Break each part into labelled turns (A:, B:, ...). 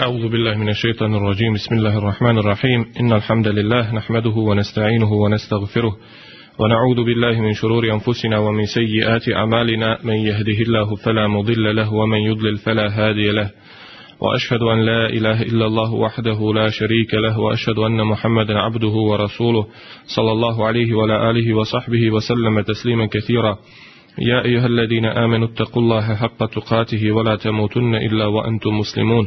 A: أعوذ بالله من الشيطان الرجيم بسم الله الرحمن الرحيم إن الحمد لله نحمده ونستعينه ونستغفره ونعوذ بالله من شرور أنفسنا ومن سيئات أعمالنا من يهده الله فلا مضل له ومن يضلل فلا هادي له وأشهد أن لا إله إلا الله وحده لا شريك له وأشهد أن محمدا عبده ورسوله صلى الله عليه وعلى آله وصحبه وسلم تسليما كثيرا يا أيها الذين آمنوا اتقوا الله حق تقاته ولا تموتن إلا وأنتم مسلمون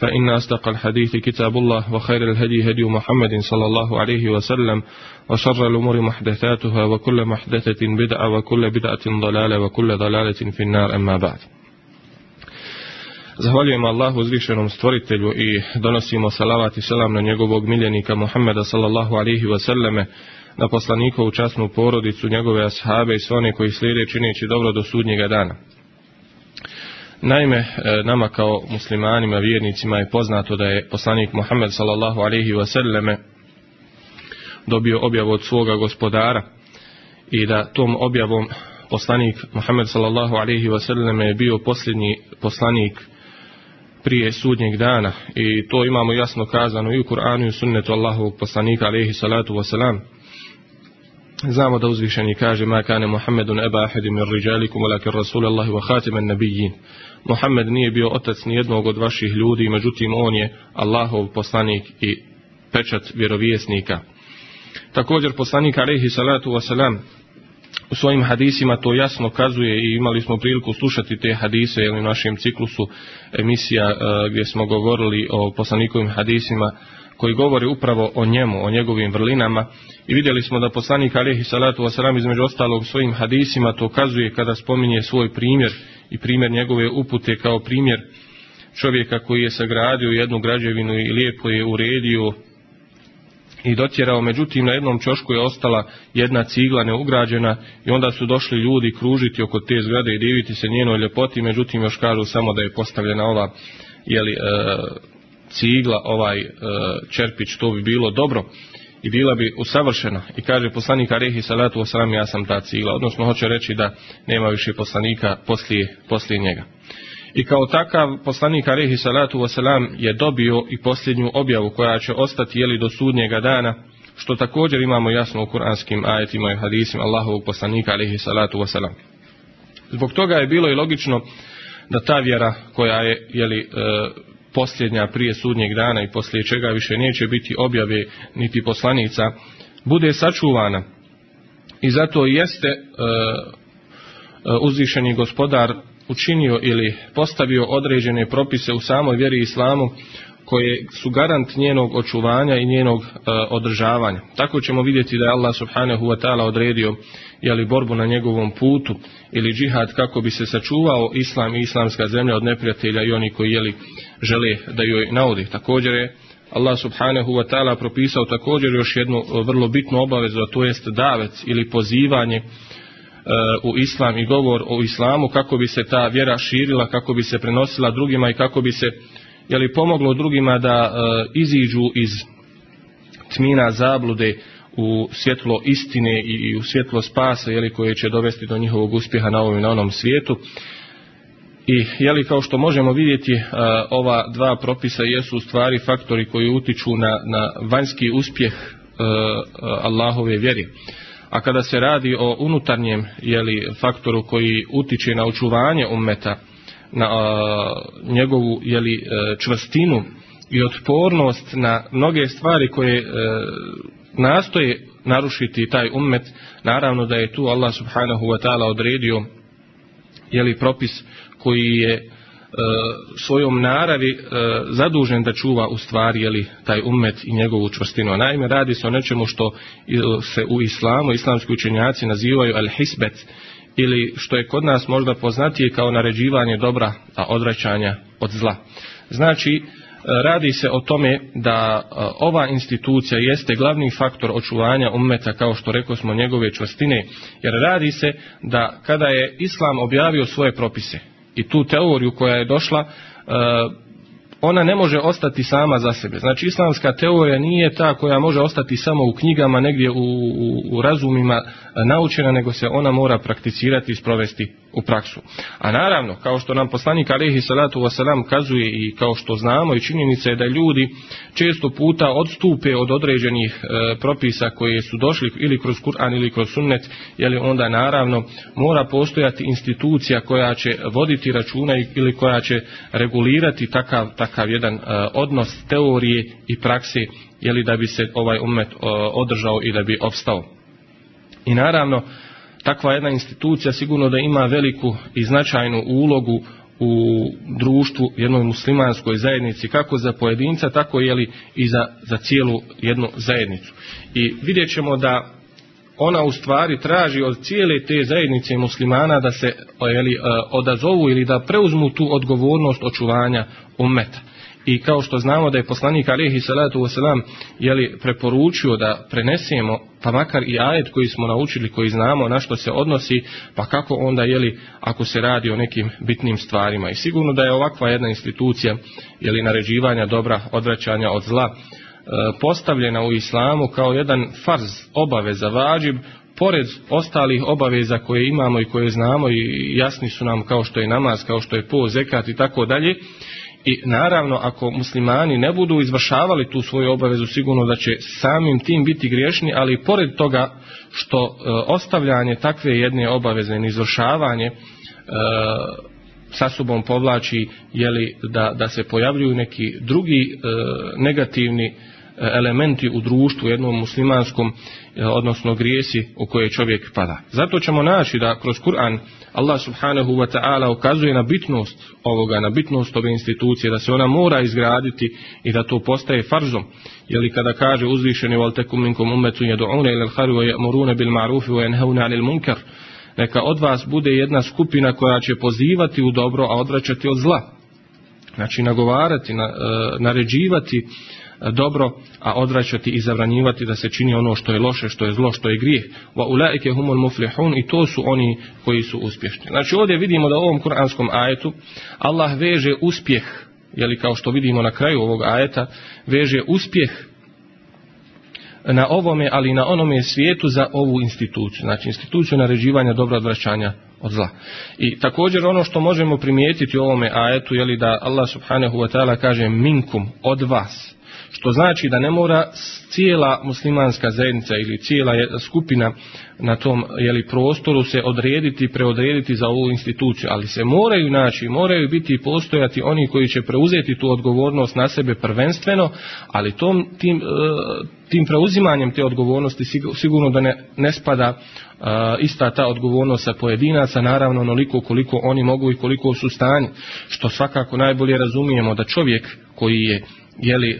A: فإن أصدق الحديث كتاب الله وخير الهدي هدي محمد صلى الله عليه وسلم وشر الأمور محدثاتها وكل محدثة بدعة وكل بدعة ضلالة وكل ضلالة في النار أما بعد Zahvaljujemo Allahu uzvišenom stvoritelju i donosimo salavat i selam na njegovog miljenika Muhammeda sallallahu alihi wasallame, na poslanikovu časnu porodicu, njegove ashabe i sve one koji slijede čineći dobro do sudnjega dana. Naime, e, nama kao muslimanima, vjernicima je poznato da je poslanik Muhammed sallallahu alaihi sallame dobio objavu od svoga gospodara i da tom objavom poslanik Muhammed sallallahu alaihi sallame je bio posljednji poslanik prije sudnjeg dana i to imamo jasno kazano i u Kur'anu i u sunnetu Allahovog poslanika alaihi salatu wasalam Znamo da uzvišeni kaže ma kane Muhammedun eba ahedi min rasul Allahi wa hatiman nabijin. Muhammed nije bio otac ni jednog od vaših ljudi, međutim on je Allahov poslanik i pečat vjerovjesnika. Također poslanik alaihi salatu wasalam u svojim hadisima to jasno kazuje i imali smo priliku slušati te hadise u našem ciklusu emisija eh, gdje smo govorili o poslanikovim hadisima koji govori upravo o njemu, o njegovim vrlinama i vidjeli smo da poslanik alihi salatu wasalam između ostalog svojim hadisima to ukazuje kada spominje svoj primjer i primjer njegove upute kao primjer čovjeka koji je sagradio jednu građevinu i lijepo je uredio i dotjerao, međutim na jednom čošku je ostala jedna cigla neugrađena i onda su došli ljudi kružiti oko te zgrade i diviti se njenoj ljepoti, međutim još kažu samo da je postavljena ova jeli, e, cigla, ovaj e, čerpić, to bi bilo dobro i bila bi usavršena. I kaže poslanik Arehi Salatu Osram, ja sam ta cigla. Odnosno, hoće reći da nema više poslanika poslije, poslije njega. I kao takav poslanik Arehi Salatu Osram je dobio i posljednju objavu koja će ostati jeli do sudnjega dana, što također imamo jasno u kuranskim ajetima i hadisima Allahovog poslanika Arehi Salatu Osram. Zbog toga je bilo i logično da ta vjera koja je jeli, e, posljednja prije sudnjeg dana i poslije čega više neće biti objave niti poslanica, bude sačuvana. I zato jeste e, e uzvišeni gospodar učinio ili postavio određene propise u samoj vjeri islamu koje su garant njenog očuvanja i njenog e, održavanja. Tako ćemo vidjeti da je Allah subhanahu wa ta'ala odredio jeli, borbu na njegovom putu ili džihad kako bi se sačuvao islam i islamska zemlja od neprijatelja i oni koji jeli, žele da joj naudi. Također je Allah subhanahu wa ta'ala propisao također još jednu e, vrlo bitnu obavezu, a to jest davec ili pozivanje e, u islam i govor o islamu kako bi se ta vjera širila, kako bi se prenosila drugima i kako bi se je li pomoglo drugima da e, iziđu iz tmina zablude u svjetlo istine i u svjetlo spasa je li koje će dovesti do njihovog uspjeha na ovom i na onom svijetu. I je li kao što možemo vidjeti e, ova dva propisa jesu u stvari faktori koji utiču na, na vanjski uspjeh e, Allahove vjeri. A kada se radi o unutarnjem jeli, faktoru koji utiče na očuvanje ummeta, na njegovu jeli, e, čvrstinu i otpornost na mnoge stvari koje e, nastoje narušiti taj ummet, naravno da je tu Allah subhanahu wa ta'ala odredio jeli propis koji je e, svojom naravi zadužen da čuva u stvari jeli, taj ummet i njegovu čvrstinu. A naime, radi se o nečemu što se u islamu, islamski učenjaci nazivaju al-hisbet, ili što je kod nas možda poznatije kao naređivanje dobra, a odraćanja od zla. Znači, e, radi se o tome da e, ova institucija jeste glavni faktor očuvanja ummeta kao što rekao smo njegove čvrstine, jer radi se da kada je Islam objavio svoje propise i tu teoriju koja je došla e, ona ne može ostati sama za sebe. Znači islamska teorija nije ta koja može ostati samo u knjigama negdje u, u, u razumima e, naučena, nego se ona mora prakticirati i sprovesti u praksu. A naravno, kao što nam poslanik Alehi Salatu Vasalam kazuje i kao što znamo i činjenica je da ljudi često puta odstupe od određenih e, propisa koje su došli ili kroz Kur'an ili kroz sunnet, jer onda naravno mora postojati institucija koja će voditi računa ili koja će regulirati takav, takav jedan e, odnos teorije i prakse jeli da bi se ovaj umet e, održao i da bi opstao. I naravno, takva jedna institucija sigurno da ima veliku i značajnu ulogu u društvu jednoj muslimanskoj zajednici kako za pojedinca tako je li i za, za cijelu jednu zajednicu i vidjet ćemo da ona u stvari traži od cijele te zajednice muslimana da se e, odazovu ili da preuzmu tu odgovornost očuvanja ummeta i kao što znamo da je poslanik alihi salatu wasalam jeli, preporučio da prenesemo pa makar i ajet koji smo naučili, koji znamo na što se odnosi, pa kako onda jeli ako se radi o nekim bitnim stvarima. I sigurno da je ovakva jedna institucija jeli naređivanja dobra, odvraćanja od zla e, postavljena u islamu kao jedan farz obaveza vađib pored ostalih obaveza koje imamo i koje znamo i jasni su nam kao što je namaz, kao što je po, i tako dalje i naravno, ako muslimani ne budu izvršavali tu svoju obavezu, sigurno da će samim tim biti griješni, ali i pored toga što e, ostavljanje takve jedne obaveze, ne izvršavanje e, sa sobom povlači jeli, da, da se pojavljuju neki drugi e, negativni elementi u društvu jednom muslimanskom, odnosno grijesi u koje čovjek pada. Zato ćemo naći da kroz Kur'an Allah subhanahu wa ta'ala ukazuje na bitnost ovoga, na bitnost ove institucije, da se ona mora izgraditi i da to postaje farzom. Jeli kada kaže uzvišeni wal tekum minkum ummetun yad'una ila al wa bil wa 'anil munkar. Neka od vas bude jedna skupina koja će pozivati u dobro, a odvraćati od zla. Znači nagovarati, e, naređivati dobro, a odvraćati i zabranjivati da se čini ono što je loše, što je zlo, što je grijeh. Wa ulaike humul muflihun i to su oni koji su uspješni. Znači ovdje vidimo da u ovom kuranskom ajetu Allah veže uspjeh, li kao što vidimo na kraju ovog ajeta, veže uspjeh na ovome, ali i na onome svijetu za ovu instituciju. Znači instituciju naređivanja dobro odvraćanja od zla. I također ono što možemo primijetiti u ovome ajetu je li da Allah subhanahu wa ta'ala kaže minkum od vas. Što znači da ne mora cijela muslimanska zajednica ili cijela skupina na tom jeli, prostoru se odrediti, preodrediti za ovu instituciju, ali se moraju naći, moraju biti i postojati oni koji će preuzeti tu odgovornost na sebe prvenstveno, ali tim, e, tim preuzimanjem te odgovornosti sigurno da ne, ne spada e, ista ta odgovornost sa pojedinaca, naravno onoliko koliko oni mogu i koliko su stanje, što svakako najbolje razumijemo da čovjek koji je jeli, e,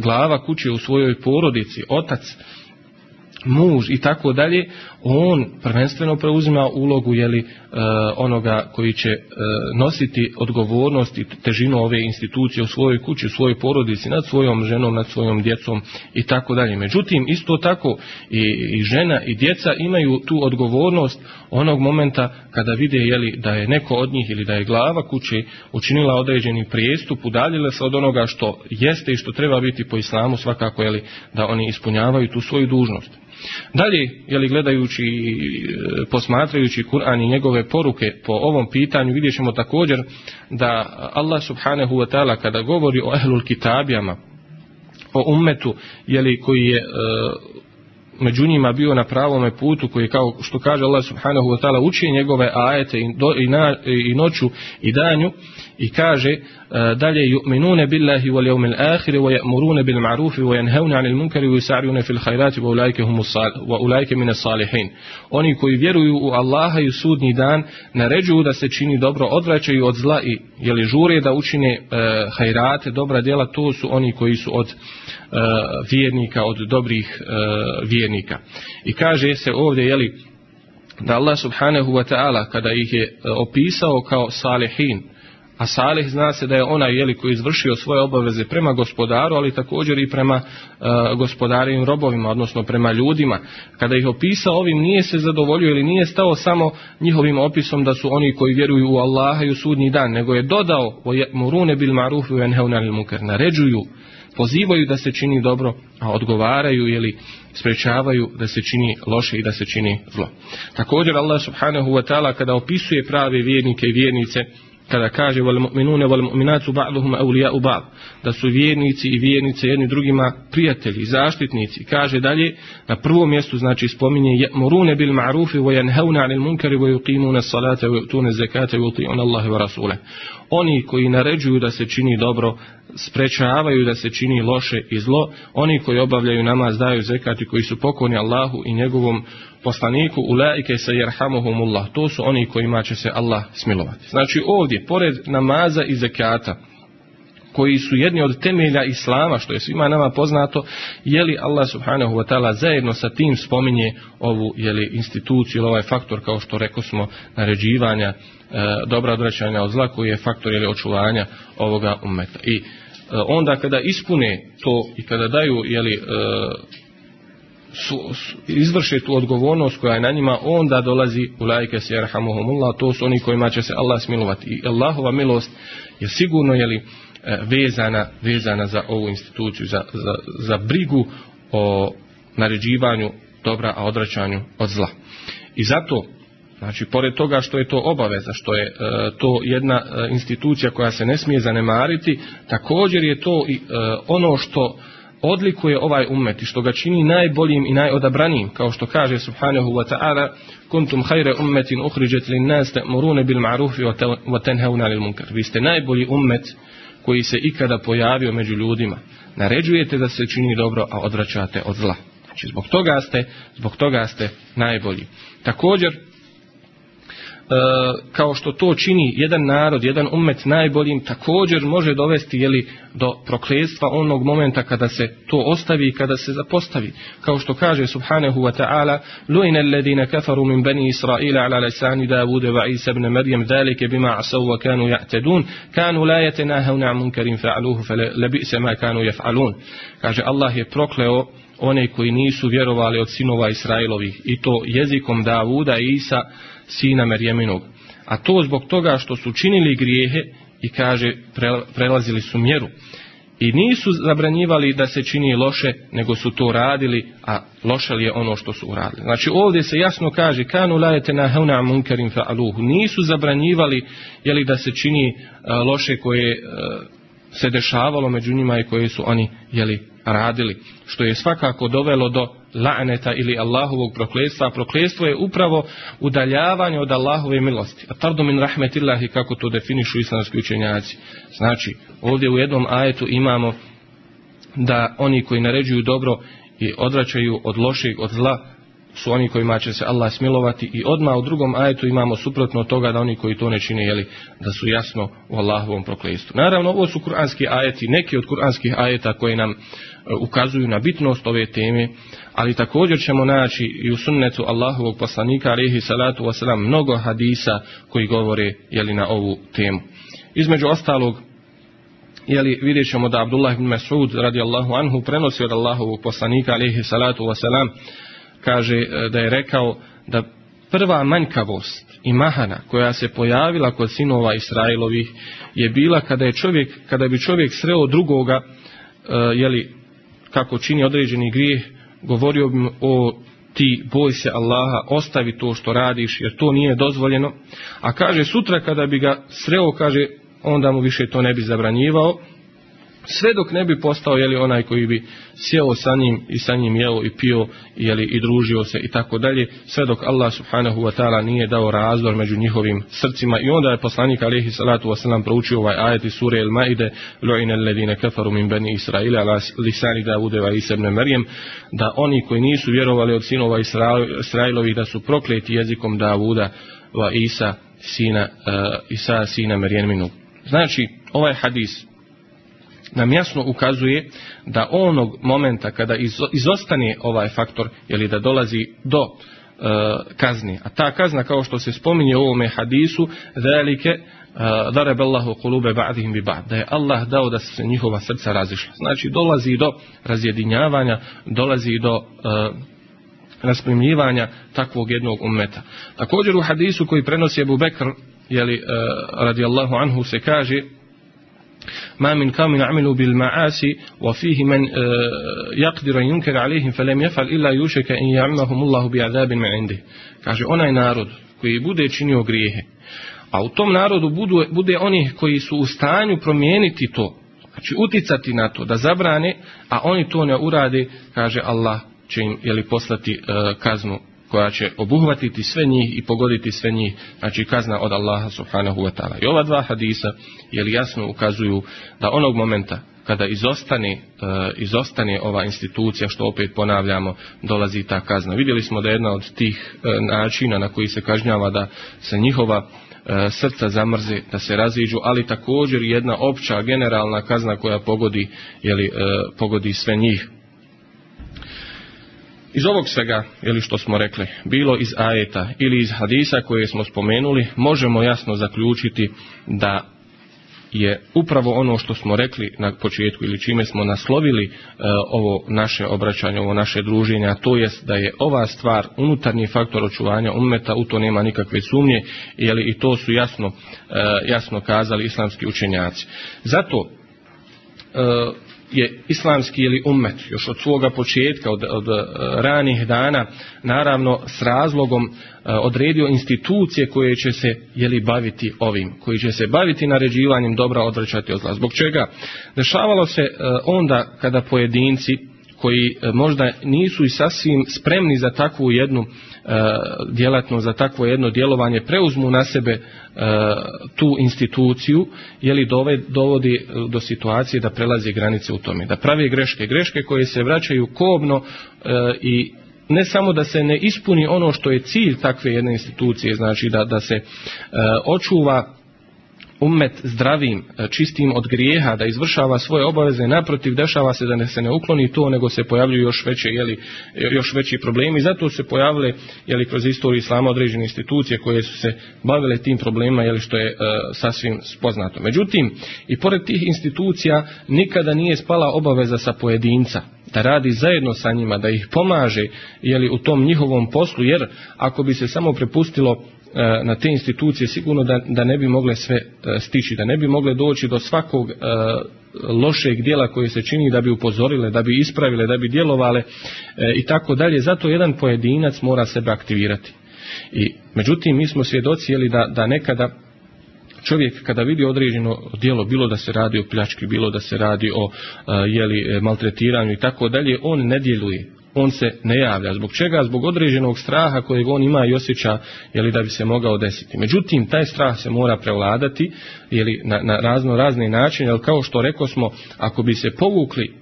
A: glava kuće u svojoj porodici, otac muž i tako dalje, on prvenstveno preuzima ulogu jeli, e, onoga koji će e, nositi odgovornost i težinu ove institucije u svojoj kući, u svojoj porodici, nad svojom ženom, nad svojom djecom i tako dalje. Međutim, isto tako i, žena i djeca imaju tu odgovornost onog momenta kada vide jeli, da je neko od njih ili da je glava kuće učinila određeni prijestup, udaljila se od onoga što jeste i što treba biti po islamu svakako jeli, da oni ispunjavaju tu svoju dužnost. Dalje, jeli gledajući i e, posmatrajući Kur'an i njegove poruke po ovom pitanju, vidjet ćemo također da Allah subhanahu wa ta'ala kada govori o ehlul kitabijama, o ummetu jeli, koji je e, među njima bio na pravome putu koji kao što kaže Allah subhanahu wa ta'ala uči njegove ajete i, i noću i danju i kaže e, dalje yu'minuna billahi wal yawmil akhir wa ya'muruna bil ma'ruf wa yanhauna 'anil munkar wa yusari'una fil wa ulaika wa ulaika salihin. Oni koji vjeruju u Allaha i u sudnji dan naređuju da se čini dobro, odvraćaju od zla i je li žure da učine e, dobra djela, to su oni koji su od e, vjernika, od dobrih e, vjernika. I kaže se ovdje je li da Allah subhanahu wa ta'ala kada ih je opisao kao salihin, a Salih zna se da je onaj jeli, koji je izvršio svoje obaveze prema gospodaru, ali također i prema e, robovima, odnosno prema ljudima. Kada ih opisao ovim nije se zadovoljio ili nije stao samo njihovim opisom da su oni koji vjeruju u Allaha i u sudnji dan, nego je dodao murune bil marufu enheunanil muker, naređuju, pozivaju da se čini dobro, a odgovaraju ili sprečavaju da se čini loše i da se čini zlo. Također Allah subhanahu wa ta'ala kada opisuje prave vjernike i vjernice, kada kaže wal mu'minuna wal mu'minatu ba'dhum awliya'u ba'd da su vjernici i vjernice jedni drugima prijatelji zaštitnici kaže dalje na prvom mjestu znači spominje morune bil ma'rufi wa yanhauna 'anil munkari wa yuqimuna as-salata wa yu'tuna az-zakata wa yuti'una Allaha wa rasulahu oni koji naređuju da se čini dobro, sprečavaju da se čini loše i zlo, oni koji obavljaju namaz daju zekati, koji su pokoni Allahu i njegovom poslaniku ulaike sa jerhamuhumullah. To su oni kojima će se Allah smilovati. Znači ovdje, pored namaza i zekata, koji su jedni od temelja islama, što je svima nama poznato, je li Allah subhanahu wa ta'ala zajedno sa tim spominje ovu je instituciju ili ovaj faktor, kao što rekli smo, naređivanja, e, dobra odrećanja od zla, koji je faktor je očuvanja ovoga umeta. I e, onda kada ispune to i kada daju, je li, e, su, izvrše tu odgovornost koja je na njima, onda dolazi u lajke se to su oni kojima će se Allah smilovati. I Allahova milost je sigurno, je li, E, vezana, vezana za ovu instituciju, za, za, za brigu o naređivanju dobra, a odraćanju od zla. I zato Znači, pored toga što je to obaveza, što je e, to jedna e, institucija koja se ne smije zanemariti, također je to i ono što odlikuje ovaj ummet i što ga čini najboljim i najodabranijim, kao što kaže subhanahu wa ta'ala kuntum hajre ummetin uhriđet lin nas bil ma'rufi wa tanhauna munkar. Vi ste najbolji ummet koji se ikada pojavio među ljudima. Naređujete da se čini dobro, a odvraćate od zla. Znači, zbog toga ste, zbog toga ste najbolji. Također, E, kao što to čini jedan narod, jedan umet najboljim, također može dovesti jeli, do prokledstva onog momenta kada se to ostavi i kada se zapostavi. Kao što kaže subhanahu wa ta'ala lujne alledine kafaru min bani Israila ala lesani Davude va Isa ibn Marijem dalike bima asau wa kanu ja'tedun kanu la yatanahawna fa'aluhu fa ma kanu yaf'alun. Kaže Allah je prokleo one koji nisu vjerovali od sinova Israilovih i to jezikom Davuda i Isa sina Merjeminog. A to zbog toga što su činili grijehe i kaže prelazili su mjeru. I nisu zabranjivali da se čini loše, nego su to radili, a loše li je ono što su uradili. Znači ovdje se jasno kaže, kanu lajete na heuna munkarim Nisu zabranjivali jeli, da se čini e, loše koje e, se dešavalo među njima i koje su oni jeli, radili. Što je svakako dovelo do la'neta ili Allahovog prokletstva. Prokletstvo je upravo udaljavanje od Allahove milosti. A tardu min rahmetillahi kako to definišu islamski učenjaci. Znači, ovdje u jednom ajetu imamo da oni koji naređuju dobro i odvraćaju od lošeg, od zla, su oni kojima će se Allah smilovati i odmah u drugom ajetu imamo suprotno toga da oni koji to ne čine, jeli, da su jasno u Allahovom proklestu. Naravno, ovo su kuranski ajeti, neki od kuranskih ajeta koji nam E, ukazuju na bitnost ove teme, ali također ćemo naći i u sunnetu Allahovog poslanika rehi salatu wasalam mnogo hadisa koji govore jeli, na ovu temu. Između ostalog, jeli, vidjet ćemo da Abdullah ibn Mas'ud Allahu anhu prenosi od Allahovog poslanika rehi salatu wasalam, kaže e, da je rekao da prva manjkavost i mahana koja se pojavila kod sinova Israilovih je bila kada je čovjek, kada bi čovjek sreo drugoga e, jeli, kako čini određeni grijeh, govorio bi o ti boj se Allaha, ostavi to što radiš, jer to nije dozvoljeno. A kaže sutra kada bi ga sreo, kaže, onda mu više to ne bi zabranjivao, sve dok ne bi postao jeli, onaj koji bi sjeo sa njim i sa njim jeo i pio jeli, i družio se i tako dalje, sve dok Allah subhanahu wa ta'ala nije dao razdor među njihovim srcima i onda je poslanik alihi salatu wasalam proučio ovaj ajet iz sure El Maide Lu'ina alledine kafaru min bani Israila ala lisani Davude isebne maryam da oni koji nisu vjerovali od sinova Israilovi da su prokleti jezikom Davuda va Isa sina, uh, Isa sina maryaminu Znači, ovaj hadis nam jasno ukazuje da onog momenta kada izostane ovaj faktor ili da dolazi do e, kazni. A ta kazna kao što se spominje u ovome hadisu velike e, ba'dihim bi Da je Allah dao da se njihova srca razišla. Znači dolazi do razjedinjavanja, dolazi do e, takvog jednog ummeta. Također u hadisu koji prenosi Abu Bekr jeli, e, radijallahu anhu se kaže ما من قوم عملوا بالمعاصي وفيه من يقدر ينكر عليهم فلم يفعل إلا يوشك إن يعمهم الله بعذاب من عنده kaže onaj narod koji bude činio grijehe a u tom narodu budu, bude onih koji su u stanju promijeniti to znači uticati na to da zabrane a oni to ne urade kaže Allah će im jeli, poslati e, kaznu koja će obuhvatiti sve njih i pogoditi sve njih, znači kazna od Allaha subhanahu wa ta'ala. I ova dva hadisa jel jasno ukazuju da onog momenta kada izostane, eh, izostane ova institucija, što opet ponavljamo, dolazi ta kazna. Vidjeli smo da je jedna od tih eh, načina na koji se kažnjava da se njihova eh, srca zamrze, da se raziđu, ali također jedna opća generalna kazna koja pogodi, jeli, pogodi sve njih. Iz ovog svega, ili što smo rekli, bilo iz ajeta ili iz hadisa koje smo spomenuli, možemo jasno zaključiti da je upravo ono što smo rekli na početku ili čime smo naslovili e, ovo naše obraćanje, ovo naše druženje, a to jest da je ova stvar unutarnji faktor očuvanja umeta, u to nema nikakve sumnje, jer i to su jasno, e, jasno kazali islamski učenjaci. Zato e, je islamski ili ummet još od svoga početka, od, od eh, ranih dana, naravno s razlogom eh, odredio institucije koje će se jeli baviti ovim, koji će se baviti naređivanjem dobra odvraćati od zla. Zbog čega? Dešavalo se eh, onda kada pojedinci koji e, možda nisu i sasvim spremni za takvu jednu e, djelatnost, za takvo jedno djelovanje preuzmu na sebe e, tu instituciju je li dovodi do situacije da prelazi granice u tome, da pravi greške, greške koje se vraćaju kobno i ne samo da se ne ispuni ono što je cilj takve jedne institucije, znači da, da se očuva umet zdravim, e, čistim od grijeha, da izvršava svoje obaveze, naprotiv dešava se da ne se ne ukloni to, nego se pojavljuju još veće, jeli, još veći problemi. Zato su se pojavile jeli, kroz istoriju islama određene institucije koje su se bavile tim problemima, jeli, što je e, sasvim spoznato. Međutim, i pored tih institucija nikada nije spala obaveza sa pojedinca da radi zajedno sa njima, da ih pomaže jeli, u tom njihovom poslu, jer ako bi se samo prepustilo E, na te institucije sigurno da, da ne bi mogle sve e, stići, da ne bi mogle doći do svakog e, lošeg dijela koje se čini da bi upozorile, da bi ispravile, da bi djelovale i tako dalje. Zato jedan pojedinac mora sebe aktivirati. I međutim mi smo svjedoci da, da nekada čovjek kada vidi određeno djelo, bilo da se radi o pljački, bilo da se radi o jeli, maltretiranju i tako dalje, on ne djeluje on se ne javlja. Zbog čega? Zbog određenog straha kojeg on ima i osjeća jeli, da bi se mogao desiti. Međutim, taj strah se mora prevladati jeli, na, na razno razni način, jer kao što rekao smo, ako bi se povukli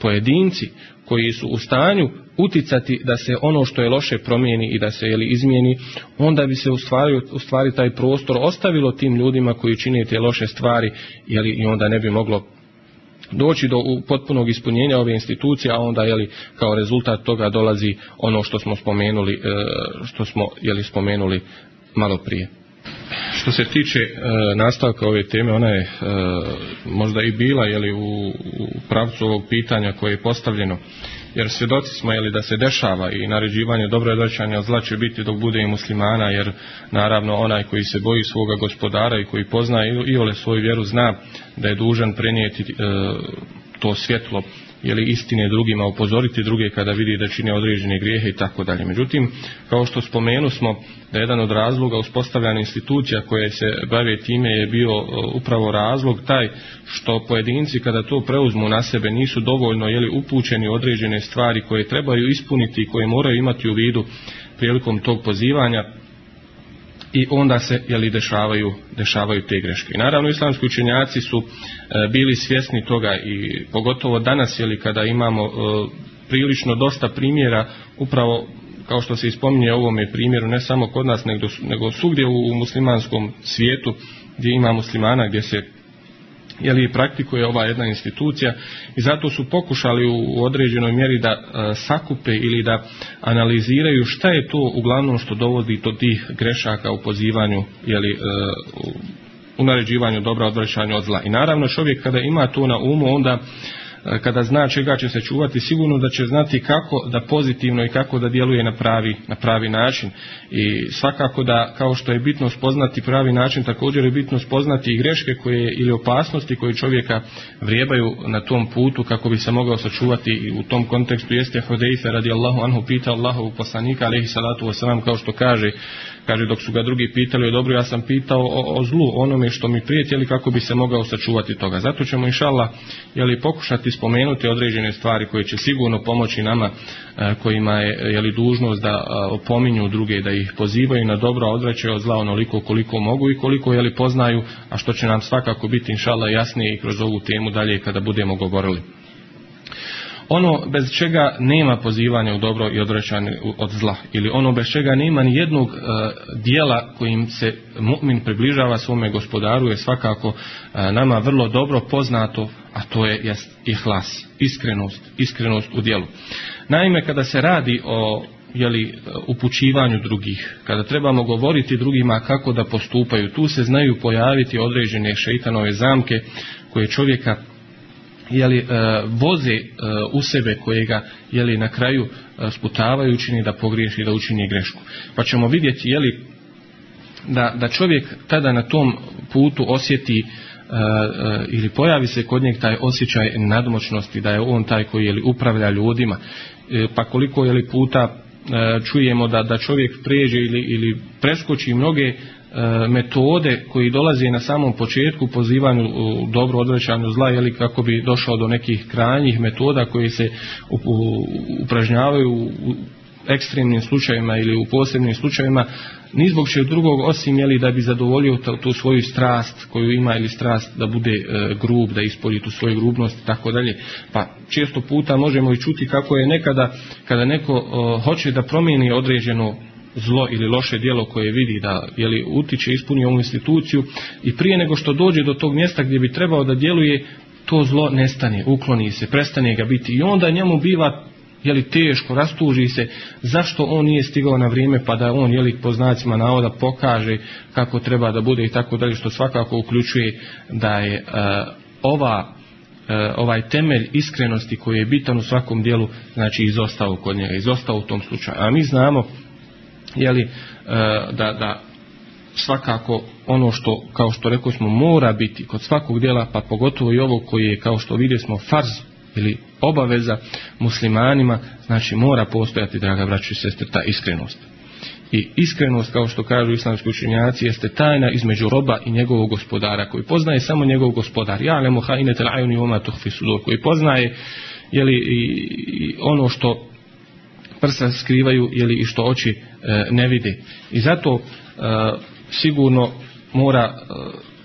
A: pojedinci koji su u stanju uticati da se ono što je loše promijeni i da se jeli, izmijeni, onda bi se u stvari, u stvari taj prostor ostavilo tim ljudima koji čine te loše stvari jeli, i onda ne bi moglo doći do potpunog ispunjenja ove institucije, a onda je li kao rezultat toga dolazi ono što smo spomenuli, e, što smo spomenuli malo prije. Što se tiče e, nastavka ove teme, ona je e, možda i bila je li u pravcu ovog pitanja koje je postavljeno jer svjedoci smo jeli, da se dešava i naređivanje dobro doćanje od zla će biti dok bude i muslimana jer naravno onaj koji se boji svoga gospodara i koji pozna i ole svoju vjeru zna da je dužan prenijeti e, to svjetlo jeli, istine drugima, upozoriti druge kada vidi da čine određene grijehe i tako dalje. Međutim, kao što spomenu smo da jedan od razloga uspostavljanja institucija koje se bave time je bio e, upravo razlog taj što pojedinci kada to preuzmu na sebe nisu dovoljno jeli, upućeni određene stvari koje trebaju ispuniti i koje moraju imati u vidu prilikom tog pozivanja i onda se jeli, dešavaju, dešavaju te greške. I naravno islamski učenjaci su e, bili svjesni toga i pogotovo danas jeli, kada imamo e, prilično dosta primjera upravo kao što se ispominje u ovome primjeru ne samo kod nas nego, nego svugdje u, u muslimanskom svijetu gdje ima muslimana gdje se jeli praktikuje ova jedna institucija i zato su pokušali u određenoj mjeri da e, sakupe ili da analiziraju šta je to uglavnom što dovodi do tih grešaka u pozivanju jeli, e, u naređivanju dobra, odvraćanju od zla. I naravno čovjek kada ima to na umu onda E, kada zna čega će se čuvati, sigurno da će znati kako da pozitivno i kako da djeluje na pravi, na pravi način. I svakako da, kao što je bitno spoznati pravi način, također je bitno spoznati i greške koje, ili opasnosti koje čovjeka vrijebaju na tom putu kako bi se mogao sačuvati i u tom kontekstu jeste Hodeife radi Allahu anhu pita Allahu poslanika ali salatu wasalam kao što kaže kaže dok su ga drugi pitali o dobro ja sam pitao o, zlu onome što mi prijeti kako bi se mogao sačuvati toga zato ćemo inšallah jeli pokušati spomenuti određene stvari koje će sigurno pomoći nama e, kojima je jeli, dužnost da e, opominju druge, da ih pozivaju na dobro, a odvraćaju od zla onoliko koliko mogu i koliko jeli, poznaju, a što će nam svakako biti inšala jasnije i kroz ovu temu dalje kada budemo govorili ono bez čega nema pozivanja u dobro i odrećanje od zla ili ono bez čega nema ni jednog e, dijela kojim se mu'min približava svome gospodaru je svakako e, nama vrlo dobro poznato a to je jest ihlas, iskrenost, iskrenost u djelu. Naime kada se radi o jeli, upućivanju drugih, kada trebamo govoriti drugima kako da postupaju, tu se znaju pojaviti određene šeitanove zamke koje čovjeka jeli, e, voze e, u sebe kojega jeli, na kraju e, sputavaju učini da pogriješi, da učini grešku. Pa ćemo vidjeti jeli, da, da čovjek tada na tom putu osjeti ili pojavi se kod njeg taj osjećaj nadmoćnosti, da je on taj koji jeli, upravlja ljudima. Pa koliko je puta čujemo da, da čovjek prijeđe ili, ili preskoči mnoge E, metode koji dolaze na samom početku pozivanju dobro odvraćanju zla ili kako bi došao do nekih krajnjih metoda koje se upražnjavaju u ekstremnim slučajevima ili u posebnim slučajevima ni zbog čega drugog osim jeli da bi zadovoljio tu svoju strast koju ima ili strast da bude e, grub, da ispolji tu svoju grubnost i tako dalje. Pa često puta možemo i čuti kako je nekada kada neko hoće da promijeni određeno zlo ili loše djelo koje vidi da je li utiče ispuni ovu instituciju i prije nego što dođe do tog mjesta gdje bi trebao da djeluje to zlo nestane, ukloni se, prestane ga biti i onda njemu biva je li teško, rastuži se, zašto on nije stigao na vrijeme pa da on je li po znacima navoda pokaže kako treba da bude i tako dalje što svakako uključuje da je e, ova e, ovaj temelj iskrenosti koji je bitan u svakom dijelu znači izostao kod njega, izostao u tom slučaju. A mi znamo jeli, e, da, da svakako ono što, kao što rekli smo, mora biti kod svakog dijela, pa pogotovo i ovo koji je, kao što vidjeli smo, farz ili obaveza muslimanima, znači mora postojati, draga braću i sestre, ta iskrenost. I iskrenost, kao što kažu islamski učenjaci, jeste tajna između roba i njegovog gospodara, koji poznaje samo njegov gospodar. Ja ne moha telajuni oma sudor, koji poznaje jeli, i, i ono što prsa skrivaju ili i što oči e, ne vidi. I zato e, sigurno mora e,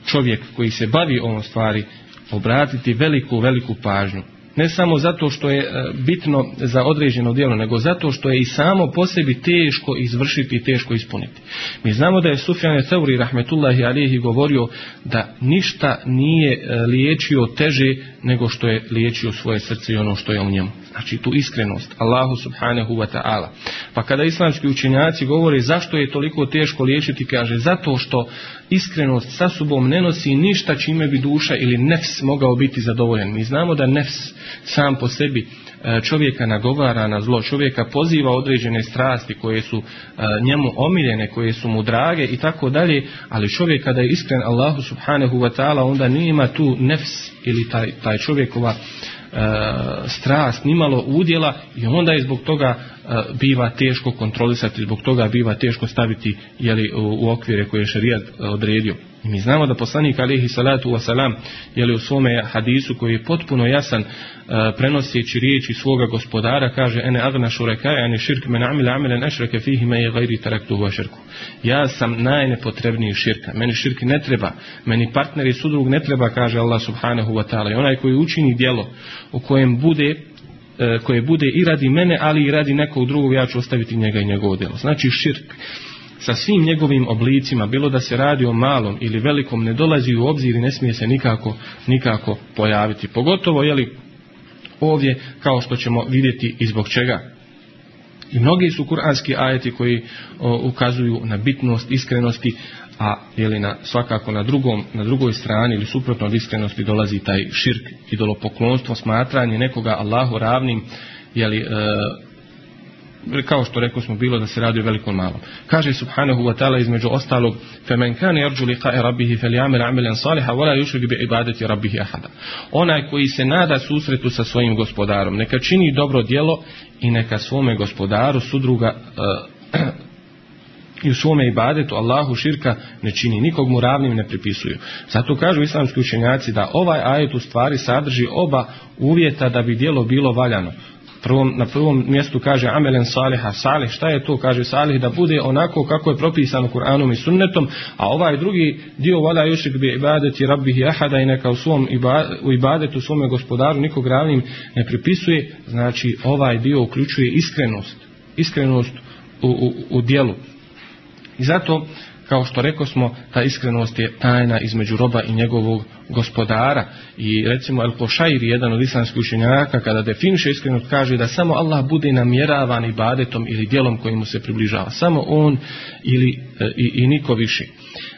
A: čovjek koji se bavi ovom stvari obratiti veliku, veliku pažnju ne samo zato što je e, bitno za određeno djelo, nego zato što je i samo po sebi teško izvršiti i teško ispuniti. Mi znamo da je Sufjan Cevri, rahmetullahi alihi govorio da ništa nije e, liječio teže nego što je liječio svoje srce i ono što je u njemu. Znači tu iskrenost Allahu subhanahu wa ta'ala. Pa kada islamski učinjaci govore zašto je toliko teško liječiti, kaže zato što iskrenost sa subom ne nosi ništa čime bi duša ili nefs mogao biti zadovoljen. Mi znamo da nefs sam po sebi e, čovjeka nagovara na zlo, čovjeka poziva određene strasti koje su e, njemu omiljene, koje su mu drage i tako dalje, ali čovjek kada je iskren Allahu subhanahu wa ta'ala onda nije ima tu nefs ili taj, taj čovjekova e, strast, nimalo udjela i onda je zbog toga biva teško kontrolisati, zbog toga biva teško staviti jeli, u okvire koje je šarijat e, odredio. I mi znamo da poslanik alihi salatu wasalam jeli, u svome hadisu koji je potpuno jasan e, prenoseći riječi svoga gospodara kaže ene agna šurekaja ani širk men amila nešreke fihi me je gajri taraktu Ja sam najnepotrebniji širka. Meni širk ne treba. Meni partneri sudrug ne treba kaže Allah subhanahu wa ta'ala. I onaj koji učini djelo u kojem bude E, koje bude i radi mene, ali i radi nekog drugog, ja ću ostaviti njega i njegovo djelo. Znači širk sa svim njegovim oblicima, bilo da se radi o malom ili velikom, ne dolazi u obzir i ne smije se nikako, nikako pojaviti. Pogotovo, jeli, ovdje, kao što ćemo vidjeti i zbog čega. I mnogi su kuranski ajeti koji ukazuju na bitnost, iskrenosti a jeli, na, svakako na, drugom, na drugoj strani ili suprotno od iskrenosti dolazi taj širk, idolopoklonstvo, smatranje nekoga Allahu ravnim, jeli, e, kao što rekao smo bilo da se radi o velikom malom. Kaže subhanahu wa ta'ala između ostalog فَمَنْ كَانَ يَرْجُ لِقَاءَ رَبِّهِ فَلْيَعْمِلْ عَمِلًا صَالِحًا وَلَا يُشْرِكْ بِعِبَادَةِ رَبِّهِ أَحَدًا Onaj koji se nada susretu sa svojim gospodarom, neka čini dobro djelo i neka svome gospodaru sudruga e, i u svome ibadetu Allahu širka ne čini, nikog mu ravnim ne pripisuju. Zato kažu islamski učenjaci da ovaj ajet u stvari sadrži oba uvjeta da bi djelo bilo valjano. Prvom, na prvom mjestu kaže Amelen Saliha Salih, šta je to? Kaže Salih da bude onako kako je propisano Kur'anom i sunnetom, a ovaj drugi dio vada još bi ibadeti rabbih jahada i neka u svom u ibadetu, svome gospodaru nikog ravnim ne pripisuje, znači ovaj dio uključuje iskrenost, iskrenost u, u, u dijelu, i zato, kao što rekao smo, ta iskrenost je tajna između roba i njegovog gospodara. I recimo El Košairi, jedan od islamskih učenjaka, kada definiše iskrenost, kaže da samo Allah bude namjeravan i badetom ili djelom kojim mu se približava. Samo on ili, e, i, i niko više.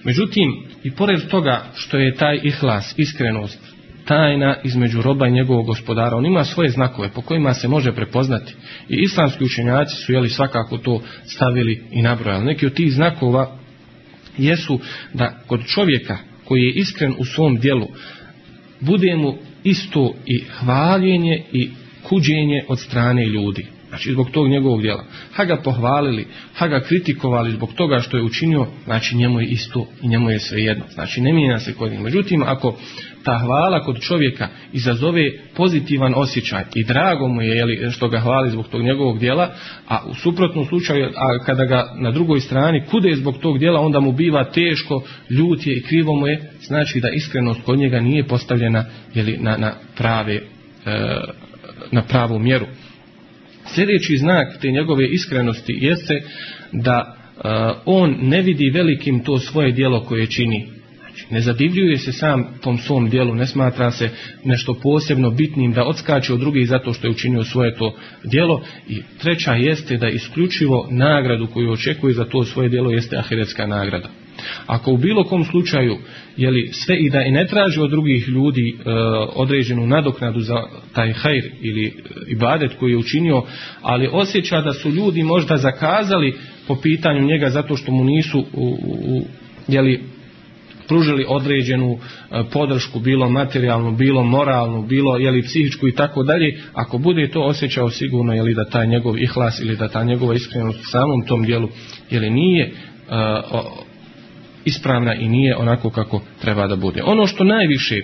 A: Međutim, i pored toga što je taj ihlas, iskrenost, tajna između roba i njegovog gospodara. On ima svoje znakove po kojima se može prepoznati. I islamski učenjaci su jeli svakako to stavili i nabrojali. Neki od tih znakova jesu da kod čovjeka koji je iskren u svom dijelu bude mu isto i hvaljenje i kuđenje od strane ljudi. Znači zbog tog njegovog djela. Ha ga pohvalili, ha ga kritikovali zbog toga što je učinio, znači njemu je isto i njemu je svejedno. Znači ne mijenja se kod njega Međutim, ako ta hvala kod čovjeka izazove pozitivan osjećaj i drago mu je što ga hvali zbog tog njegovog djela, a u suprotnom slučaju, a kada ga na drugoj strani kude zbog tog djela, onda mu biva teško, ljut je i krivo mu je, znači da iskrenost kod njega nije postavljena jeli, na, na, prave, e, na pravu mjeru. Sljedeći znak te njegove iskrenosti jeste da e, on ne vidi velikim to svoje djelo koje čini. Znači, ne zadivljuje se sam tom svom dijelu, ne smatra se nešto posebno bitnim da odskače od drugih zato što je učinio svoje to djelo. I treća jeste da isključivo nagradu koju očekuje za to svoje djelo jeste ahiretska nagrada. Ako u bilo kom slučaju je sve i da i ne traži od drugih ljudi e, određenu nadoknadu za taj hajr ili e, ibadet koji je učinio, ali osjeća da su ljudi možda zakazali po pitanju njega zato što mu nisu u, je pružili određenu e, podršku bilo materijalnu, bilo moralnu, bilo jeli psihičku i tako dalje, ako bude to osjećao sigurno je li da taj njegov ihlas ili da ta njegova iskrenost u samom tom dijelu jeli nije ispravna i nije onako kako treba da bude. Ono što najviše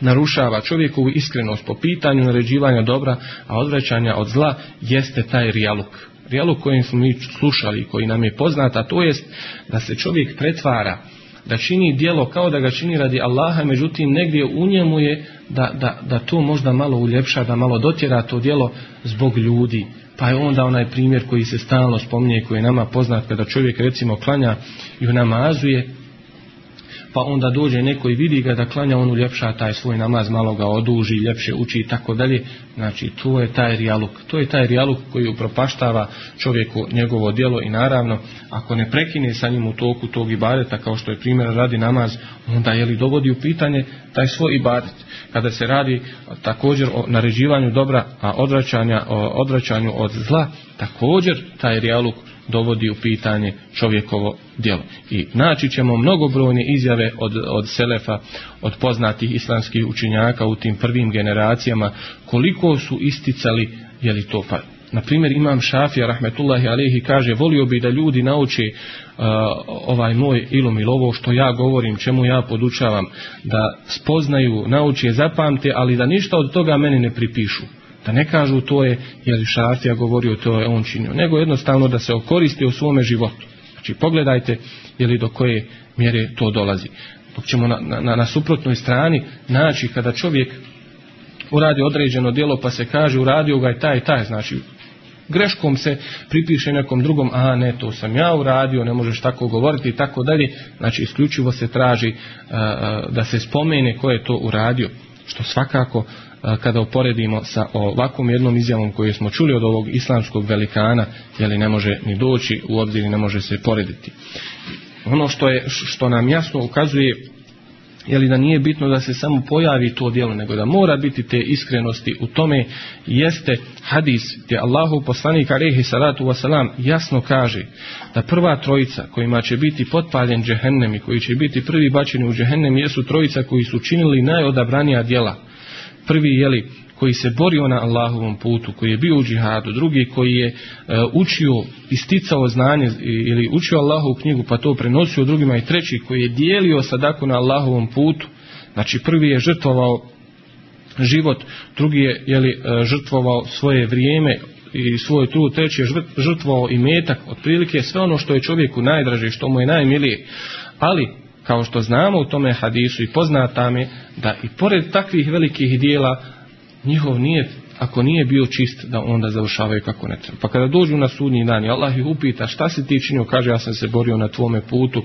A: narušava čovjekovu iskrenost po pitanju naređivanja dobra, a odvraćanja od zla jeste taj rijaluk. Rijaluk kojim smo mi slušali, i koji nam je poznat, a to jest da se čovjek pretvara da čini dijelo kao da ga čini radi Allaha, međutim negdje u njemu je da, da, da to možda malo uljepša, da malo dotjera to djelo zbog ljudi. Pa je onda onaj primjer koji se stalno spominje, koji je nama poznat kada čovjek recimo klanja i namazuje pa onda dođe neko i vidi ga da klanja, on uljepša taj svoj namaz, malo ga oduži, ljepše uči i tako dalje. Znači, to je taj rijaluk. To je taj rijaluk koji upropaštava čovjeku njegovo djelo i naravno, ako ne prekine sa njim u toku tog ibadeta, kao što je primjer radi namaz, onda je li dovodi u pitanje taj svoj ibadet. Kada se radi također o naređivanju dobra, a odvraćanja, odvraćanju od zla, također taj rijaluk dovodi u pitanje čovjekovo djelo. I naći ćemo mnogobrojne izjave od, od selefa, od poznatih islamskih učinjaka u tim prvim generacijama, koliko su isticali, je li to pa? Na imam Šafija, rahmetullahi Alihi kaže, volio bi da ljudi nauče ovaj moj ilum ili ovo što ja govorim, čemu ja podučavam, da spoznaju, nauče, zapamte, ali da ništa od toga meni ne pripišu. Da ne kažu to je, je li Šafija govorio, to je on činio, nego jednostavno da se okoristi u svome životu. Znači pogledajte je li do koje mjere to dolazi. Dok ćemo na, na, na suprotnoj strani naći kada čovjek uradi određeno djelo pa se kaže uradio ga je taj i taj, znači greškom se pripiše nekom drugom, a ne, to sam ja uradio, ne možeš tako govoriti i tako dalje. Znači, isključivo se traži da se spomene ko je to uradio, što svakako kada uporedimo sa ovakvom jednom izjavom koju smo čuli od ovog islamskog velikana, je li ne može ni doći u obzir i ne može se porediti. Ono što, je, što nam jasno ukazuje je li da nije bitno da se samo pojavi to djelo, nego da mora biti te iskrenosti u tome jeste hadis gdje Allahu poslanik alejhi salatu wasalam jasno kaže da prva trojica kojima će biti potpaljen džehennem i koji će biti prvi bačeni u džehennem jesu trojica koji su činili najodabranija djela Prvi je li koji se borio na Allahovom putu, koji je bio u džihadu, drugi koji je e, učio, isticao znanje ili učio Allahovu knjigu pa to prenosio drugima i treći koji je dijelio sadaku na Allahovom putu. Znači prvi je žrtvovao život, drugi je jeli, e, žrtvovao svoje vrijeme i svoj trud, treći je žrtvovao i metak, otprilike sve ono što je čovjeku najdraže, što mu je najmilije. Ali kao što znamo u tome hadisu i poznata mi da i pored takvih velikih dijela njihov nije ako nije bio čist da onda završavaju kako ne treba. Pa kada dođu na sudnji dan i Allah ih upita šta si ti činio, kaže ja sam se borio na tvome putu,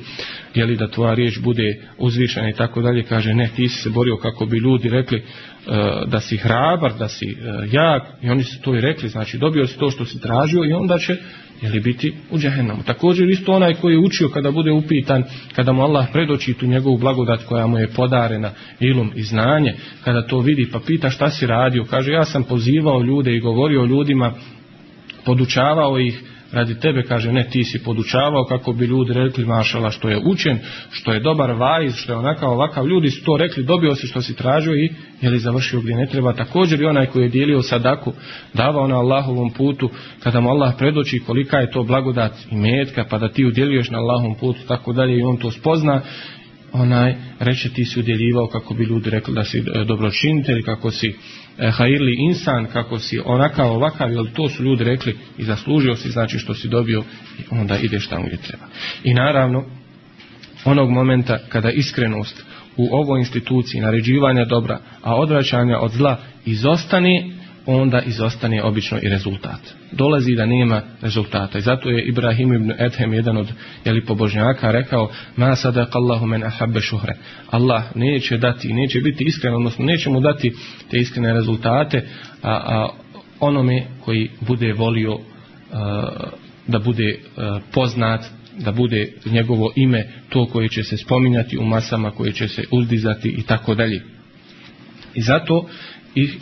A: je li da tvoja riječ bude uzvišena i tako dalje, kaže ne ti si se borio kako bi ljudi rekli e, da si hrabar, da si e, jak i oni su to i rekli, znači dobio si to što si tražio i onda će ili biti u džehennemu. Također isto onaj koji je učio kada bude upitan, kada mu Allah predoči tu njegovu blagodat koja mu je podarena ilum i znanje, kada to vidi pa pita šta si radio, kaže ja sam pozivao ljude i govorio ljudima, podučavao ih radi tebe, kaže, ne, ti si podučavao kako bi ljudi rekli, mašala, što je učen, što je dobar vajz, što je onakav ovakav, ljudi su to rekli, dobio si što si tražio i je li završio gdje ne treba. Također i onaj koji je dijelio sadaku, davao na Allahovom putu, kada mu Allah predoči kolika je to blagodat i metka, pa da ti udjeljuješ na Allahovom putu, tako dalje, i on to spozna onaj reći ti si udjeljivao kako bi ljudi rekli da si e, dobročinitelj, kako si e, hajirli insan, kako si onakav ovakav, jer to su ljudi rekli i zaslužio si znači što si dobio onda ideš tamo gdje treba. I naravno onog momenta kada iskrenost u ovoj instituciji naređivanja dobra, a odvraćanja od zla izostane, onda izostane obično i rezultat. Dolazi da nema rezultata. I zato je Ibrahim ibn Ethem, jedan od jeli, pobožnjaka, rekao Ma Allah neće dati, neće biti iskren, odnosno neće mu dati te iskrene rezultate a, a onome koji bude volio e, da bude e, poznat, da bude njegovo ime to koje će se spominjati u masama, koje će se uzdizati i tako dalje. I zato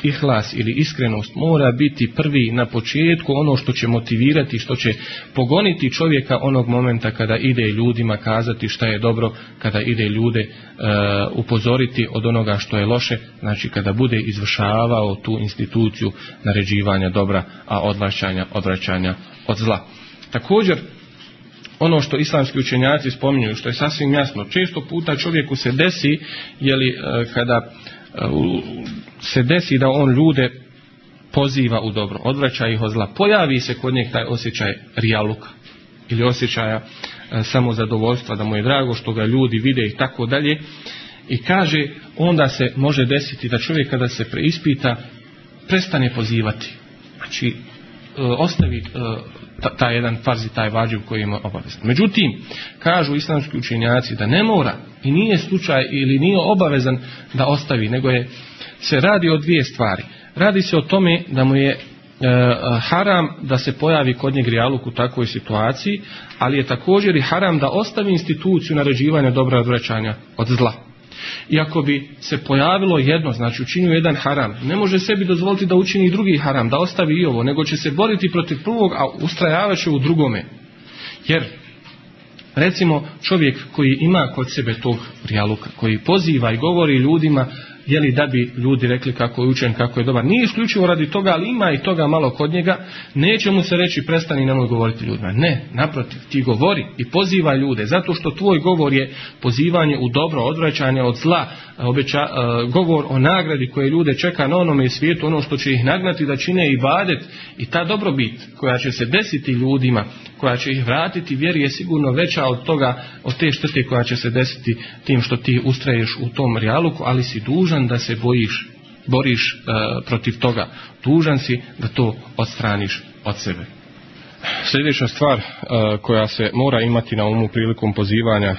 A: ihlas ili iskrenost mora biti prvi na početku ono što će motivirati, što će pogoniti čovjeka onog momenta kada ide ljudima kazati šta je dobro, kada ide ljude e, upozoriti od onoga što je loše, znači kada bude izvršavao tu instituciju naređivanja dobra, a odvraćanja, odvraćanja od zla. Također, ono što islamski učenjaci spominju, što je sasvim jasno, često puta čovjeku se desi, jeli, e, kada se desi da on ljude poziva u dobro, odvraća ih od zla. Pojavi se kod njih taj osjećaj rijaluka ili osjećaja e, samozadovoljstva, da mu je drago što ga ljudi vide i tako dalje. I kaže, onda se može desiti da čovjek kada se preispita, prestane pozivati. Znači, e, ostavi e, taj jedan farzi, taj u koji ima obavezan. Međutim, kažu islamski učenjaci da ne mora i nije slučaj ili nije obavezan da ostavi, nego je se radi o dvije stvari. Radi se o tome da mu je e, haram da se pojavi kod njeg realuk u takvoj situaciji, ali je također i haram da ostavi instituciju naređivanja dobra odvraćanja od zla. I ako bi se pojavilo jedno, znači učinio jedan haram, ne može sebi dozvoliti da učini drugi haram, da ostavi i ovo, nego će se boriti protiv prvog, a ustrajavat će u drugome. Jer, recimo, čovjek koji ima kod sebe tog prijaluka, koji poziva i govori ljudima jeli da bi ljudi rekli kako je učen, kako je dobar. Nije isključivo radi toga, ali ima i toga malo kod njega. Neće mu se reći prestani nemoj govoriti ljudima. Ne, naprotiv, ti govori i poziva ljude, zato što tvoj govor je pozivanje u dobro, odvraćanje od zla, e, e, govor o nagradi koje ljude čeka na onome svijetu, ono što će ih nagnati da čine i badet i ta dobrobit koja će se desiti ljudima koja će ih vratiti vjeri je sigurno veća od toga, od te štete koja će se desiti tim što ti ustraješ u tom realuku, ali si dužan da se bojiš, boriš e, protiv toga. Dužan si da to odstraniš od sebe. Sljedeća stvar e, koja se mora imati na umu prilikom pozivanja e,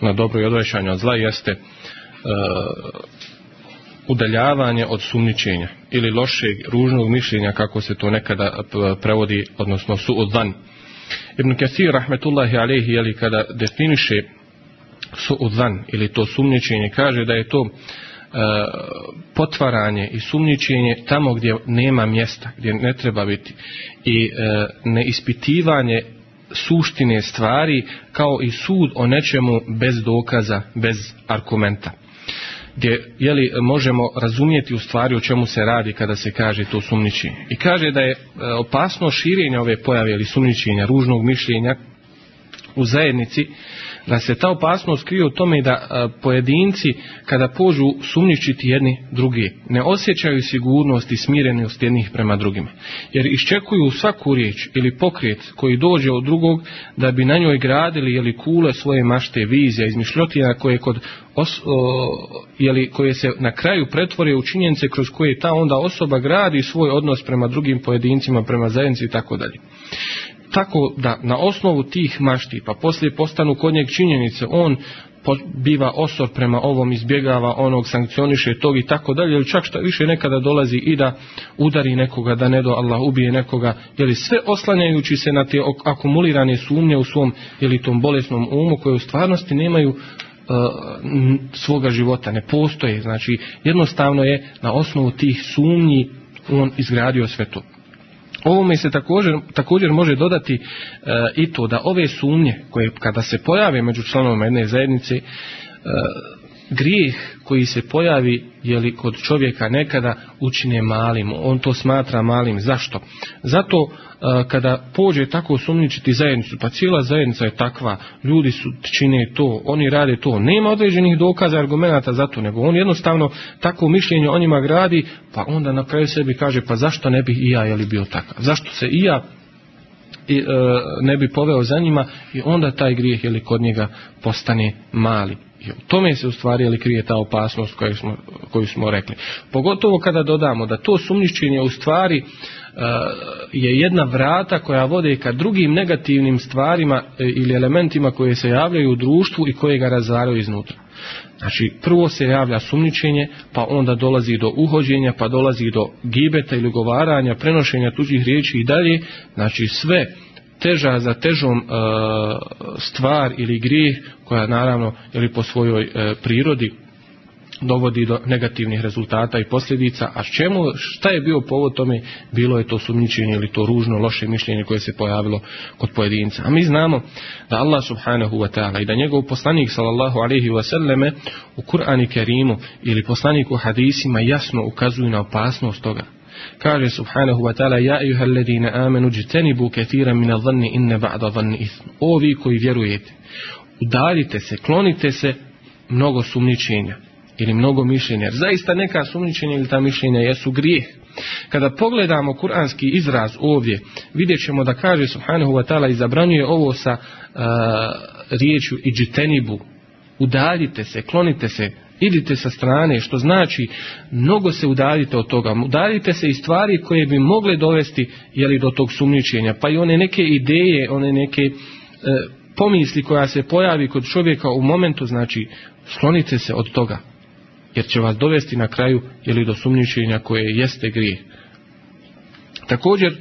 A: na dobro i odrećanje od zla jeste udaljavanje od sumničenja ili lošeg ružnog mišljenja kako se to nekada eh, prevodi odnosno su van Ibn Kasir rahmetullahi alejhi ali kada definiše su van ili to sumničenje kaže da je to eh, potvaranje i sumnjičenje tamo gdje nema mjesta, gdje ne treba biti i eh, neispitivanje suštine stvari kao i sud o nečemu bez dokaza, bez argumenta gdje jeli, možemo razumjeti u stvari o čemu se radi kada se kaže to sumniči. I kaže da je e, opasno širenje ove pojave ili sumničenja, ružnog mišljenja u zajednici da se ta opasnost krije u tome da e, pojedinci kada požu sumnjičiti jedni drugi, ne osjećaju sigurnost i smirenost jednih prema drugima. Jer iščekuju svaku riječ ili pokret koji dođe od drugog da bi na njoj gradili ili kule svoje mašte vizija, izmišljotina koje kod koje se na kraju pretvore u činjenice kroz koje ta onda osoba gradi svoj odnos prema drugim pojedincima, prema zajednici i tako dalje. Tako da na osnovu tih mašti, pa poslije postanu kod njeg činjenice, on biva osor prema ovom, izbjegava onog, sankcioniše tog i tako dalje, ili čak što više nekada dolazi i da udari nekoga, da ne do Allah ubije nekoga, jer sve oslanjajući se na te akumulirane sumnje u svom ili tom bolesnom umu koje u stvarnosti nemaju e, svoga života, ne postoje. Znači, jednostavno je na osnovu tih sumnji on izgradio sve to. Ovome se također, također može dodati e, i to da ove sumnje koje kada se pojave među članovima jedne zajednice e, grijeh koji se pojavi jeli, kod čovjeka nekada učine malim. On to smatra malim. Zašto? Zato e, kada pođe tako sumničiti zajednicu, pa cijela zajednica je takva, ljudi su čine to, oni rade to, nema određenih dokaza, argumenata za to, nego on jednostavno tako mišljenje o njima gradi, pa onda na kraju sebi kaže, pa zašto ne bih i ja jeli bio takav? Zašto se i ja e, ne bi poveo za njima i onda taj grijeh jeli, kod njega postane mali. I tome se u stvari ali krije ta opasnost koju smo, koju smo rekli. Pogotovo kada dodamo da to sumničenje u stvari e, je jedna vrata koja vode ka drugim negativnim stvarima e, ili elementima koje se javljaju u društvu i koje ga razaraju iznutra. Znači, prvo se javlja sumničenje, pa onda dolazi do uhođenja, pa dolazi do gibeta ili govaranja, prenošenja tuđih riječi i dalje. Znači, sve teža za težom e, stvar ili grijeh koja naravno ili po svojoj e, prirodi dovodi do negativnih rezultata i posljedica, a čemu, šta je bio povod tome, bilo je to sumničenje ili to ružno, loše mišljenje koje se pojavilo kod pojedinca. A mi znamo da Allah subhanahu wa ta'ala i da njegov poslanik sallallahu alaihi wa sallame u Kur'ani Kerimu ili poslaniku hadisima jasno ukazuju na opasnost toga Kaže subhanahu wa ta'ala Ja amenu ba'da dhanni Ovi koji vjerujete, udaljite se, klonite se mnogo sumničenja ili mnogo mišljenja. Jer zaista neka sumničenja ili ta mišljenja jesu grijeh. Kada pogledamo kuranski izraz ovdje, vidjet ćemo da kaže subhanahu wa ta'ala i zabranjuje ovo sa riječju i tenibu. Udaljite se, klonite se idite sa strane, što znači mnogo se udaljite od toga, udaljite se i stvari koje bi mogle dovesti jeli, do tog sumničenja, pa i one neke ideje, one neke e, pomisli koja se pojavi kod čovjeka u momentu, znači slonite se od toga, jer će vas dovesti na kraju jeli, do sumničenja koje jeste grije. Također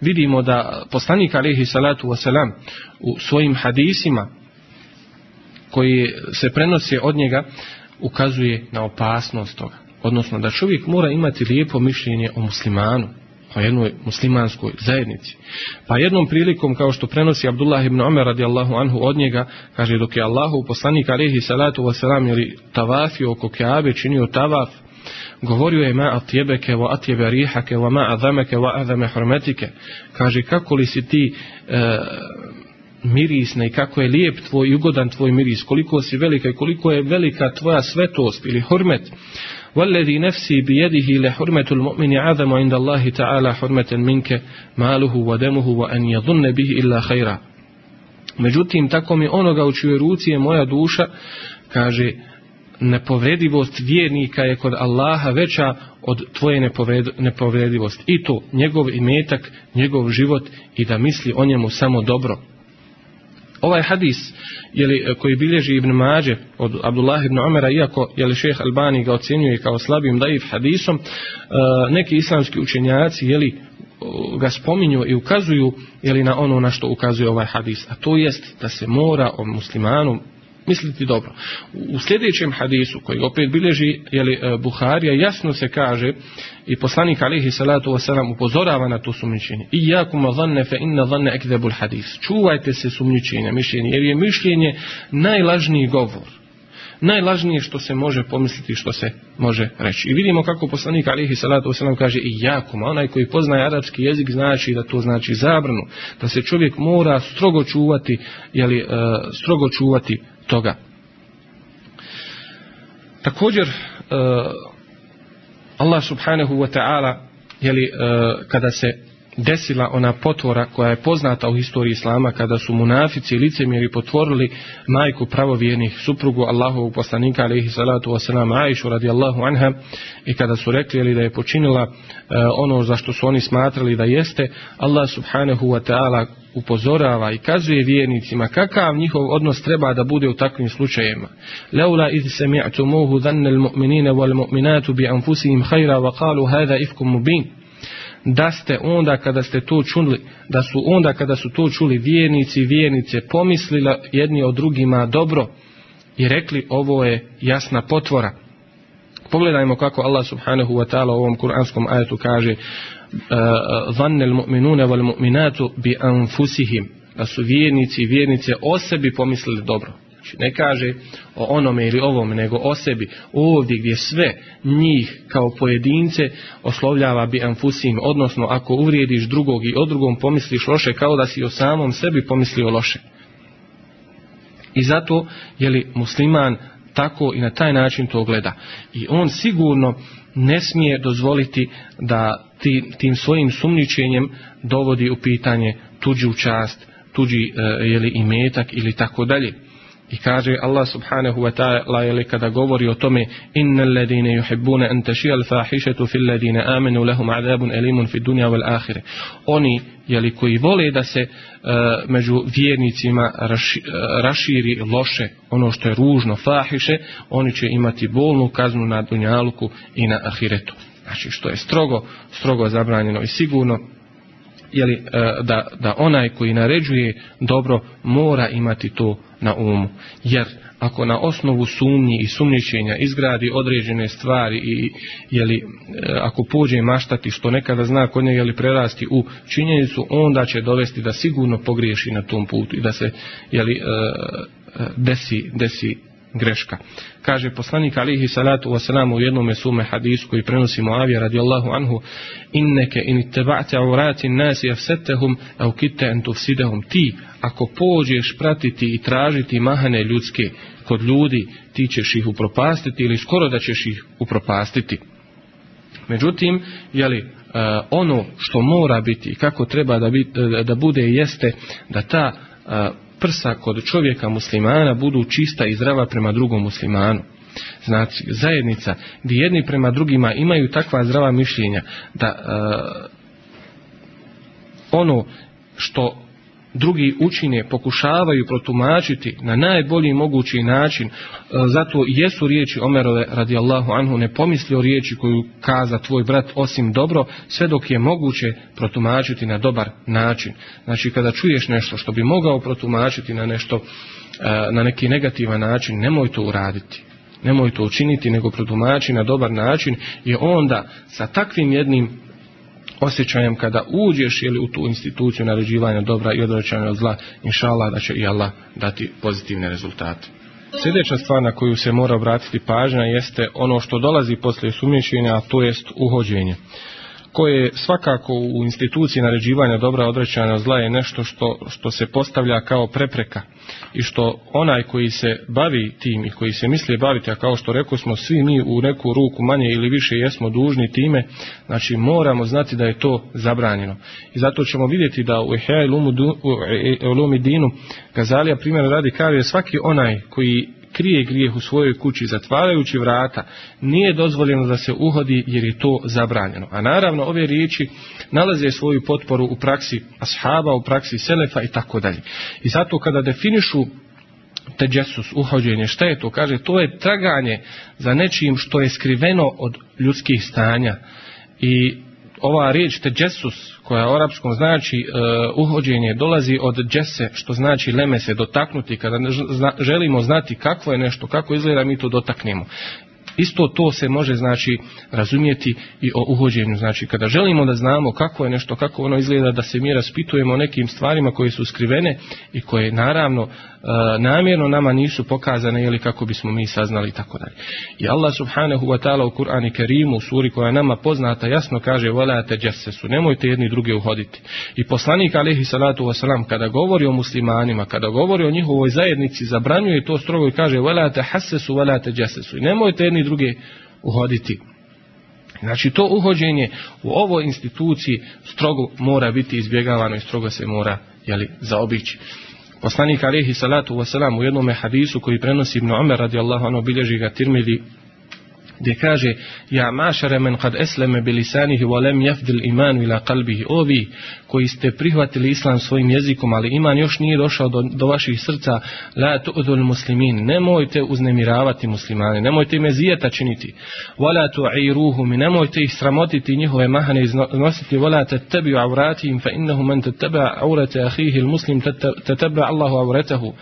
A: vidimo da poslanik alihi salatu wasalam u svojim hadisima koji se prenose od njega ukazuje na opasnost toga. Odnosno da čovjek mora imati lijepo mišljenje o muslimanu, o jednoj muslimanskoj zajednici. Pa jednom prilikom, kao što prenosi Abdullah ibn Omer radijallahu anhu od njega, kaže dok je Allahu poslanik alihi salatu wasalam ili tavafio oko Keabe činio tavaf, govorio je ma atjebeke wa atjebe rihake wa ma adameke wa adame Kaže kako li si ti e, mirisne i kako je lijep tvoj i ugodan tvoj miris, koliko si velika i koliko je velika tvoja svetost ili hormet le i mu'mini inda Allahi ta'ala minke Međutim, tako mi onoga u čijoj ruci je moja duša, kaže, nepovredivost vjernika je kod Allaha veća od tvoje nepovredivost I to, njegov imetak, njegov život i da misli o njemu samo dobro. Ovaj hadis e, koji bilježi Ibn Mađe od Abdullah ibn Omera, iako jeli, šeh Albani ga ocjenjuje kao slabim daiv hadisom, e, neki islamski učenjaci jeli, e, ga spominju i ukazuju li na ono na što ukazuje ovaj hadis. A to jest da se mora o muslimanu misliti dobro. U sljedećem hadisu koji opet bilježi jeli, e, Buharija jasno se kaže i poslanik alihi salatu wasalam upozorava na to sumničenje. I jakuma zanne inna hadis. Čuvajte se sumničenja, mišljenje. jer je mišljenje najlažniji govor najlažnije što se može pomisliti što se može reći. I vidimo kako poslanik alihi salatu kaže i jakuma, onaj koji poznaje arapski jezik znači da to znači zabranu, da se čovjek mora strogo čuvati, jeli, e, strogo čuvati toga. Također e, Allah subhanahu wa ta'ala jeli, e, kada se desila ona potvora koja je poznata u historiji Islama kada su munafici i licemjeri potvorili majku pravovjernih suprugu Allahovog poslanika alaihi salatu wasalam Aishu radijallahu anha i kada su rekli da je počinila e, ono za što su oni smatrali da jeste Allah subhanahu wa ta'ala upozorava i kazuje vjernicima kakav njihov odnos treba da bude u takvim slučajevima. Leula iz sami'tumuhu dhanna al-mu'minina bi anfusihim wa qalu hadha ifkum da ste onda kada ste to čuli, da su onda kada su tu čuli vijenici i vjernice pomislila jedni o drugima dobro i rekli ovo je jasna potvora. Pogledajmo kako Allah subhanahu wa ta'ala u ovom kuranskom ajetu kaže ظَنَّ e, e, mu'minatu bi anfusihim Da su vjernici i vjernice o sebi pomislili dobro. Znači ne kaže o onome ili ovome, nego o sebi. Ovdje gdje sve njih kao pojedince oslovljava bi anfusim, odnosno ako uvrijediš drugog i o drugom pomisliš loše, kao da si o samom sebi pomislio loše. I zato je li musliman tako i na taj način to gleda. I on sigurno ne smije dozvoliti da tim svojim sumničenjem dovodi u pitanje tuđu čast, tuđi e, jeli, imetak ili tako dalje. I kaže Allah subhanahu wa ta'ala kada govori o tome inna ladine yuhibbuna an tashia al fahishatu fil ladina amanu lahum fid dunya wal Oni jeli koji vole da se e, među vjernicima e, raširi loše, ono što je ružno, fahiše, oni će imati bolnu kaznu na dunjaluku i na ahiretu. Znači što je strogo, strogo zabranjeno i sigurno jeli, e, da, da onaj koji naređuje dobro mora imati to na umu. Jer ako na osnovu sumnji i sumnjičenja izgradi određene stvari i jeli, e, ako pođe maštati što nekada zna kod nje jeli prerasti u činjenicu onda će dovesti da sigurno pogriješi na tom putu i da se jeli, e, e, desi, desi greška. Kaže poslanik alihi salatu wasalamu u jednome sume hadisu koji prenosi Moavija radijallahu anhu inneke in teba'te aurati nasi afsetehum au kite entufsidehum ti ako pođeš pratiti i tražiti mahane ljudske kod ljudi ti ćeš ih upropastiti ili skoro da ćeš ih upropastiti. Međutim, jeli, e, ono što mora biti i kako treba da, e, da bude jeste da ta e, prsa kod čovjeka muslimana budu čista i zdrava prema drugom muslimanu. Znači, zajednica gdje jedni prema drugima imaju takva zdrava mišljenja da e, ono što drugi učine, pokušavaju protumačiti na najbolji mogući način. E, zato jesu riječi Omerove Allahu, anhu ne o riječi koju kaza tvoj brat osim dobro, sve dok je moguće protumačiti na dobar način. Znači kada čuješ nešto što bi mogao protumačiti na nešto e, na neki negativan način, nemoj to uraditi nemoj to učiniti, nego protumači na dobar način, i onda sa takvim jednim osjećajem kada uđeš ili u tu instituciju naređivanja dobra i odvraćanja od zla, Allah, da će i Allah dati pozitivne rezultate. Sljedeća stvar na koju se mora obratiti pažnja jeste ono što dolazi poslije sumnjećenja, a to jest uhođenje koje svakako u instituciji naređivanja dobra odrećana zla je nešto što, što se postavlja kao prepreka i što onaj koji se bavi tim i koji se misli baviti, a kao što rekao smo svi mi u neku ruku manje ili više jesmo dužni time, znači moramo znati da je to zabranjeno. I zato ćemo vidjeti da u Ehea i Lumidinu Gazalija primjer radi kao je svaki onaj koji krije grijeh u svojoj kući zatvarajući vrata, nije dozvoljeno da se uhodi jer je to zabranjeno. A naravno ove riječi nalaze svoju potporu u praksi ashaba, u praksi selefa i tako dalje. I zato kada definišu teđesus, uhođenje, šta je to? Kaže, to je traganje za nečim što je skriveno od ljudskih stanja i ova riječ teđesus koja u arapskom znači e, uhođenje dolazi od džese što znači leme se dotaknuti kada želimo znati kako je nešto kako izgleda mi to dotaknemo isto to se može znači razumjeti i o uhođenju znači kada želimo da znamo kako je nešto kako ono izgleda da se mi raspitujemo o nekim stvarima koje su skrivene i koje naravno E, namjerno nama nisu pokazane ili kako bismo mi saznali i tako dalje. I Allah subhanahu wa ta'ala u Kur'an i u suri koja je nama poznata, jasno kaže volate nemojte jedni druge uhoditi. I poslanik alihi salatu wasalam, kada govori o muslimanima, kada govori o njihovoj zajednici, zabranjuje to strogo i kaže volate hasesu, volate I nemojte jedni druge uhoditi. Znači to uhođenje u ovoj instituciji strogo mora biti izbjegavano i strogo se mora jeli, zaobići. Poslanik alihi salatu wasalam u jednom hadisu koji prenosi Ibn Omer radijallahu anhu bilježi ga Tirmidi gdje kaže Ja mašare men kad esleme bilisanihi volem jefdil iman ila kalbihi Ovi koji ste prihvatili islam svojim jezikom ali iman još nije došao do, vaših srca La tu'dul muslimin Nemojte uznemiravati muslimane Nemojte im zijeta činiti Vola tu'iruhum Nemojte ih sramotiti njihove mahane iznositi Vola tetebi avratihim Fa innahu men teteba aurate ahihi muslim teteba Allahu avratahu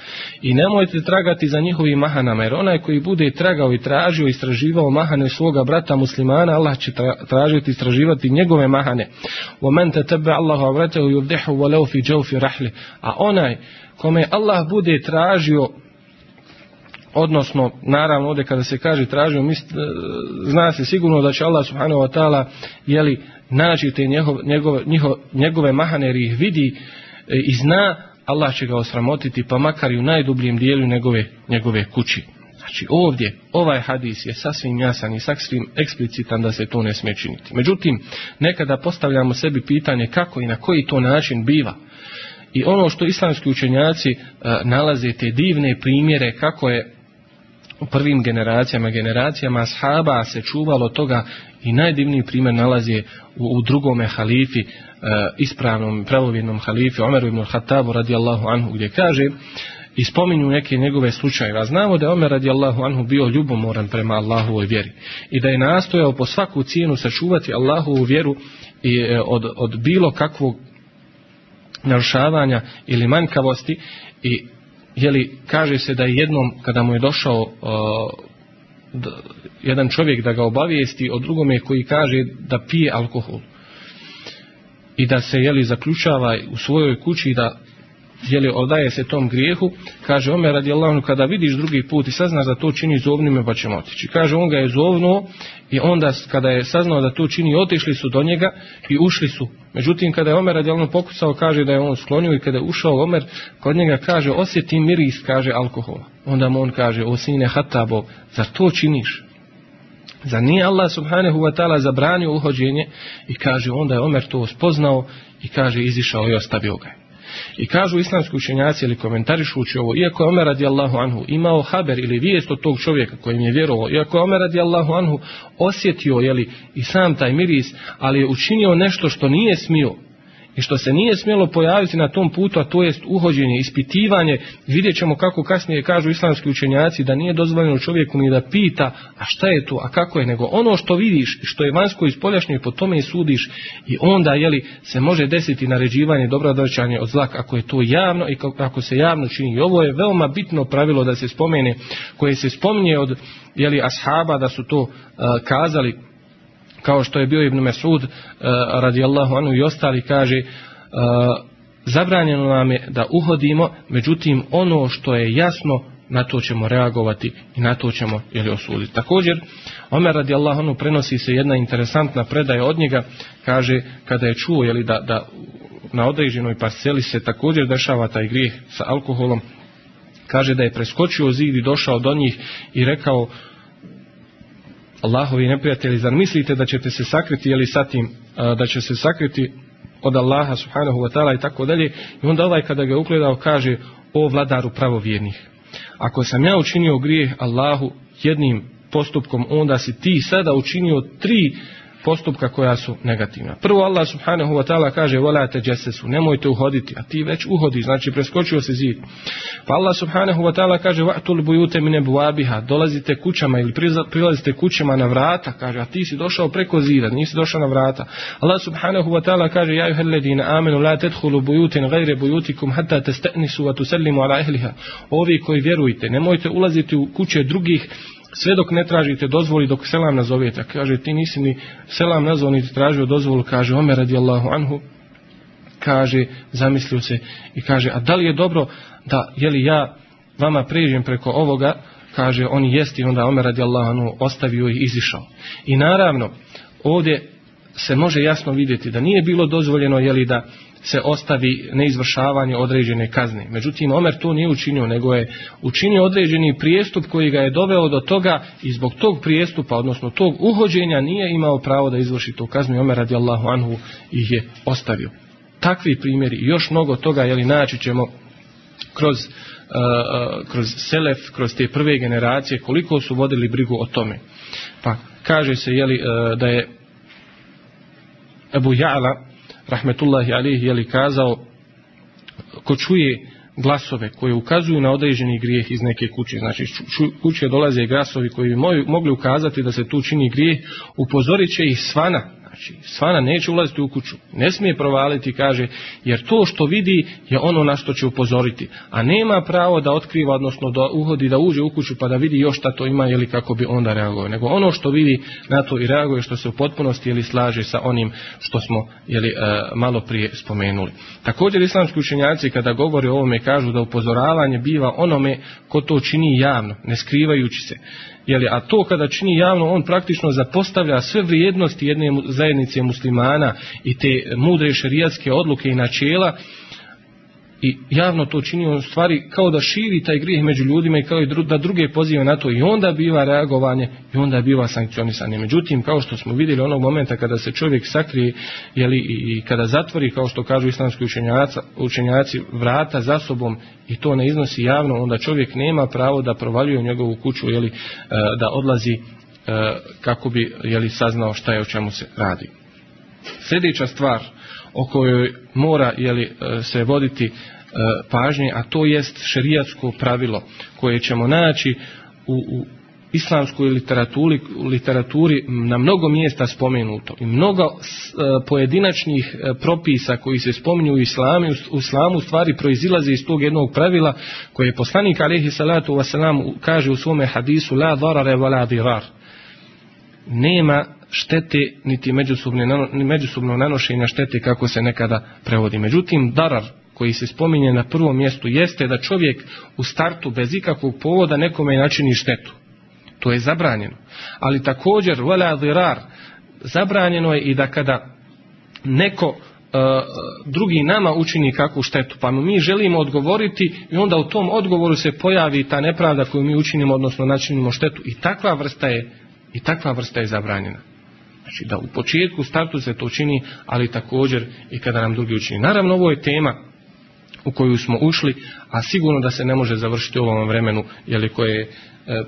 A: I nemojte tragati za njihovim mahanama jer onaj koji bude tragao i tražio istraživao ma mahane svoga brata muslimana, Allah će tražiti, istraživati njegove mahane. U tebe A onaj kome Allah bude tražio odnosno naravno ovdje kada se kaže tražio e, zna se sigurno da će Allah subhanahu wa ta'ala jeli naći te njegove, mahane jer ih vidi e, i zna Allah će ga osramotiti pa makar i u najdubljem dijelu njegove kući. Znači ovdje ovaj hadis je sasvim jasan i sasvim eksplicitan da se to ne smije činiti. Međutim, nekada postavljamo sebi pitanje kako i na koji to način biva. I ono što islamski učenjaci e, nalaze te divne primjere kako je u prvim generacijama, generacijama ashaba se čuvalo toga i najdivniji primjer nalazi u, u drugome halifi, e, ispravnom pravovjednom halifi Omeru ibn Khattabu radijallahu anhu gdje kaže i spominju neke njegove slučajeve. znamo da je Omer radijallahu anhu bio ljubomoran prema Allahovoj vjeri i da je nastojao po svaku cijenu sačuvati Allahovu vjeru i e, od, od bilo kakvog narušavanja ili manjkavosti i jeli kaže se da je jednom kada mu je došao e, jedan čovjek da ga obavijesti o drugome koji kaže da pije alkohol i da se jeli zaključava u svojoj kući da li odaje se tom grijehu, kaže Omer radijallahu kada vidiš drugi put i saznaš da to čini zovnime pa ćemo otići. Kaže, on ga je zovnuo i onda kada je saznao da to čini, otišli su do njega i ušli su. Međutim, kada je Omer Allahom pokušao, kaže da je on sklonio i kada je ušao Omer, kod njega kaže, osjeti miris, kaže, alkohola. Onda mu on kaže, o sine hatabo, zar to činiš? Zar nije Allah subhanahu wa ta'ala zabranio uhođenje? I kaže, onda je Omer to spoznao i kaže, izišao i ostavio ga i kažu islamski učenjaci ili komentarišući ovo, iako je Omer Allahu anhu imao haber ili vijest od tog čovjeka kojim je vjerovao, iako je Omer Allahu anhu osjetio jeli, i sam taj miris, ali je učinio nešto što nije smio, i što se nije smjelo pojaviti na tom putu, a to jest uhođenje, ispitivanje, vidjet ćemo kako kasnije kažu islamski učenjaci da nije dozvoljeno čovjeku ni da pita a šta je to, a kako je, nego ono što vidiš, što je vanjsko i spoljašnje i po tome i sudiš i onda jeli, se može desiti naređivanje dobrodoćanje od zlak ako je to javno i ako se javno čini. I ovo je veoma bitno pravilo da se spomene, koje se spominje od jeli, ashaba da su to kazali kao što je bio Ibn Mesud eh, radijallahu anhu i ostali kaže eh, zabranjeno nam je da uhodimo međutim ono što je jasno na to ćemo reagovati i na to ćemo ili osuditi. Također, Omer radijallahu anhu prenosi se jedna interesantna predaja od njega, kaže kada je čuo jeli, da, da na određenoj parceli se također dešava taj grijeh sa alkoholom, kaže da je preskočio zid i došao do njih i rekao Allahovi neprijatelji, zar mislite da ćete se sakriti, ili sa tim, da će se sakriti od Allaha subhanahu wa ta'ala i tako dalje. I onda ovaj kada ga je ugledao kaže, o vladaru pravovjernih. Ako sam ja učinio grijeh Allahu jednim postupkom, onda si ti sada učinio tri postupka koja su negativna. Prvo Allah subhanahu wa ta'ala kaže volajte džesesu, nemojte uhoditi, a ti već uhodi, znači preskočio se zid. Pa Allah subhanahu wa ta'ala kaže va'tul bujute mine buabiha, dolazite kućama ili prilazite kućama na vrata, kaže, a ti si došao preko zida, nisi došao na vrata. Allah subhanahu wa ta'ala kaže ja juhelledina amenu la tethulu bujutin gajre bujutikum hatta testenisu wa ala ehliha. Ovi koji vjerujte, nemojte ulaziti u kuće drugih sve dok ne tražite dozvoli, dok selam nazovete, kaže ti nisi ni selam nazvao niti tražio dozvolu, kaže Omer radijallahu anhu, kaže, zamislio se i kaže, a da li je dobro da, je li ja vama prijeđem preko ovoga, kaže, on jesti, onda Omer radijallahu anhu ostavio i izišao. I naravno, ovdje se može jasno vidjeti da nije bilo dozvoljeno, je li da se ostavi neizvršavanje određene kazne. Međutim, Omer to nije učinio, nego je učinio određeni prijestup koji ga je doveo do toga i zbog tog prijestupa, odnosno tog uhođenja, nije imao pravo da izvrši tu kaznu i radi radijallahu anhu ih je ostavio. Takvi primjeri i još mnogo toga, jeli naći ćemo kroz, uh, uh, kroz Selef, kroz te prve generacije, koliko su vodili brigu o tome. Pa kaže se jeli, uh, da je Ebu Ja'la rahmetullahi alihi, je li kazao, ko čuje glasove koje ukazuju na određeni grijeh iz neke kuće. Znači, kuće dolaze glasovi koji bi mogli ukazati da se tu čini grijeh, upozorit će ih svana, Znači, svana neće ulaziti u kuću, ne smije provaliti, kaže, jer to što vidi je ono na što će upozoriti. A nema pravo da otkriva, odnosno da uhodi, da uđe u kuću pa da vidi još šta to ima ili kako bi onda reagovao. Nego ono što vidi na to i reaguje što se u potpunosti ili slaže sa onim što smo jeli, e, malo prije spomenuli. Također islamski učenjaci kada govore o ovome kažu da upozoravanje biva onome ko to čini javno, ne skrivajući se. Jeli, a to kada čini javno, on praktično zapostavlja sve vrijednosti jedne zajednice muslimana i te mudre šerijatske odluke i načela i javno to čini, on stvari kao da širi taj grijeh među ljudima i kao da druge poziva na to i onda biva reagovanje i onda biva sankcionisanje. Međutim, kao što smo vidjeli onog momenta kada se čovjek sakrije jeli, i kada zatvori, kao što kažu islamski učenjaci, vrata za sobom i to ne iznosi javno, onda čovjek nema pravo da provaljuje u njegovu kuću, jeli, e, da odlazi e, kako bi jeli, saznao šta je o čemu se radi. Sljedeća stvar o kojoj mora jeli, e, se voditi e, pažnje, a to jest šerijatsko pravilo koje ćemo naći u, islamskoj literaturi, literaturi na mnogo mjesta spomenuto i mnogo e, pojedinačnih propisa koji se spominju u islamu, u islamu stvari proizilaze iz tog jednog pravila koje je poslanik alaihi salatu wasalam kaže u svome hadisu la darare wa la dirar. Nema štete niti međusobno nanošenja štete kako se nekada prevodi. Međutim, darar koji se spominje na prvom mjestu jeste da čovjek u startu bez ikakvog povoda nekome načini štetu. To je zabranjeno. Ali također, vela dirar, zabranjeno je i da kada neko e, drugi nama učini kakvu štetu, pa mi želimo odgovoriti i onda u tom odgovoru se pojavi ta nepravda koju mi učinimo, odnosno načinimo štetu. I takva vrsta je, i takva vrsta je zabranjena. Znači da u početku, startu se to čini, ali također i kada nam drugi učini. Naravno ovo je tema u koju smo ušli, a sigurno da se ne može završiti u ovom vremenu je koje je e,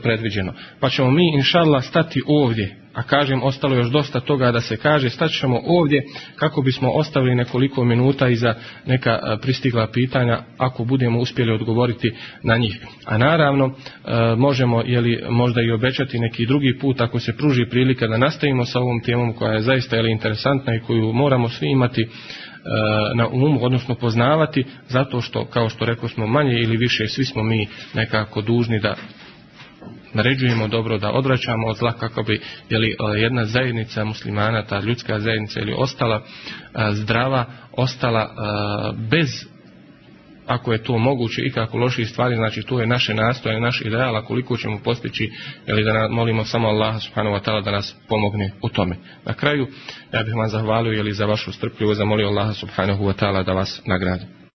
A: predviđeno. Pa ćemo mi inšallah stati ovdje a kažem ostalo još dosta toga da se kaže, ćemo ovdje kako bismo ostavili nekoliko minuta i za neka pristigla pitanja ako budemo uspjeli odgovoriti na njih. A naravno možemo jeli, možda i obećati neki drugi put ako se pruži prilika da nastavimo sa ovom temom koja je zaista interesantna i koju moramo svi imati na umu, odnosno poznavati, zato što, kao što rekao smo manje ili više, svi smo mi nekako dužni da naređujemo dobro, da odvraćamo od zla kako bi jeli, e, jedna zajednica muslimana, ta ljudska zajednica ili ostala e, zdrava, ostala e, bez ako je to moguće i kako loših stvari, znači tu je naše nastoje, naš ideal, a koliko ćemo postići, ili da molimo samo Allaha subhanahu wa ta'ala da nas pomogne u tome. Na kraju, ja bih vam zahvalio ili za vašu strpljivost, zamolio Allaha subhanahu wa ta'ala da vas nagradi.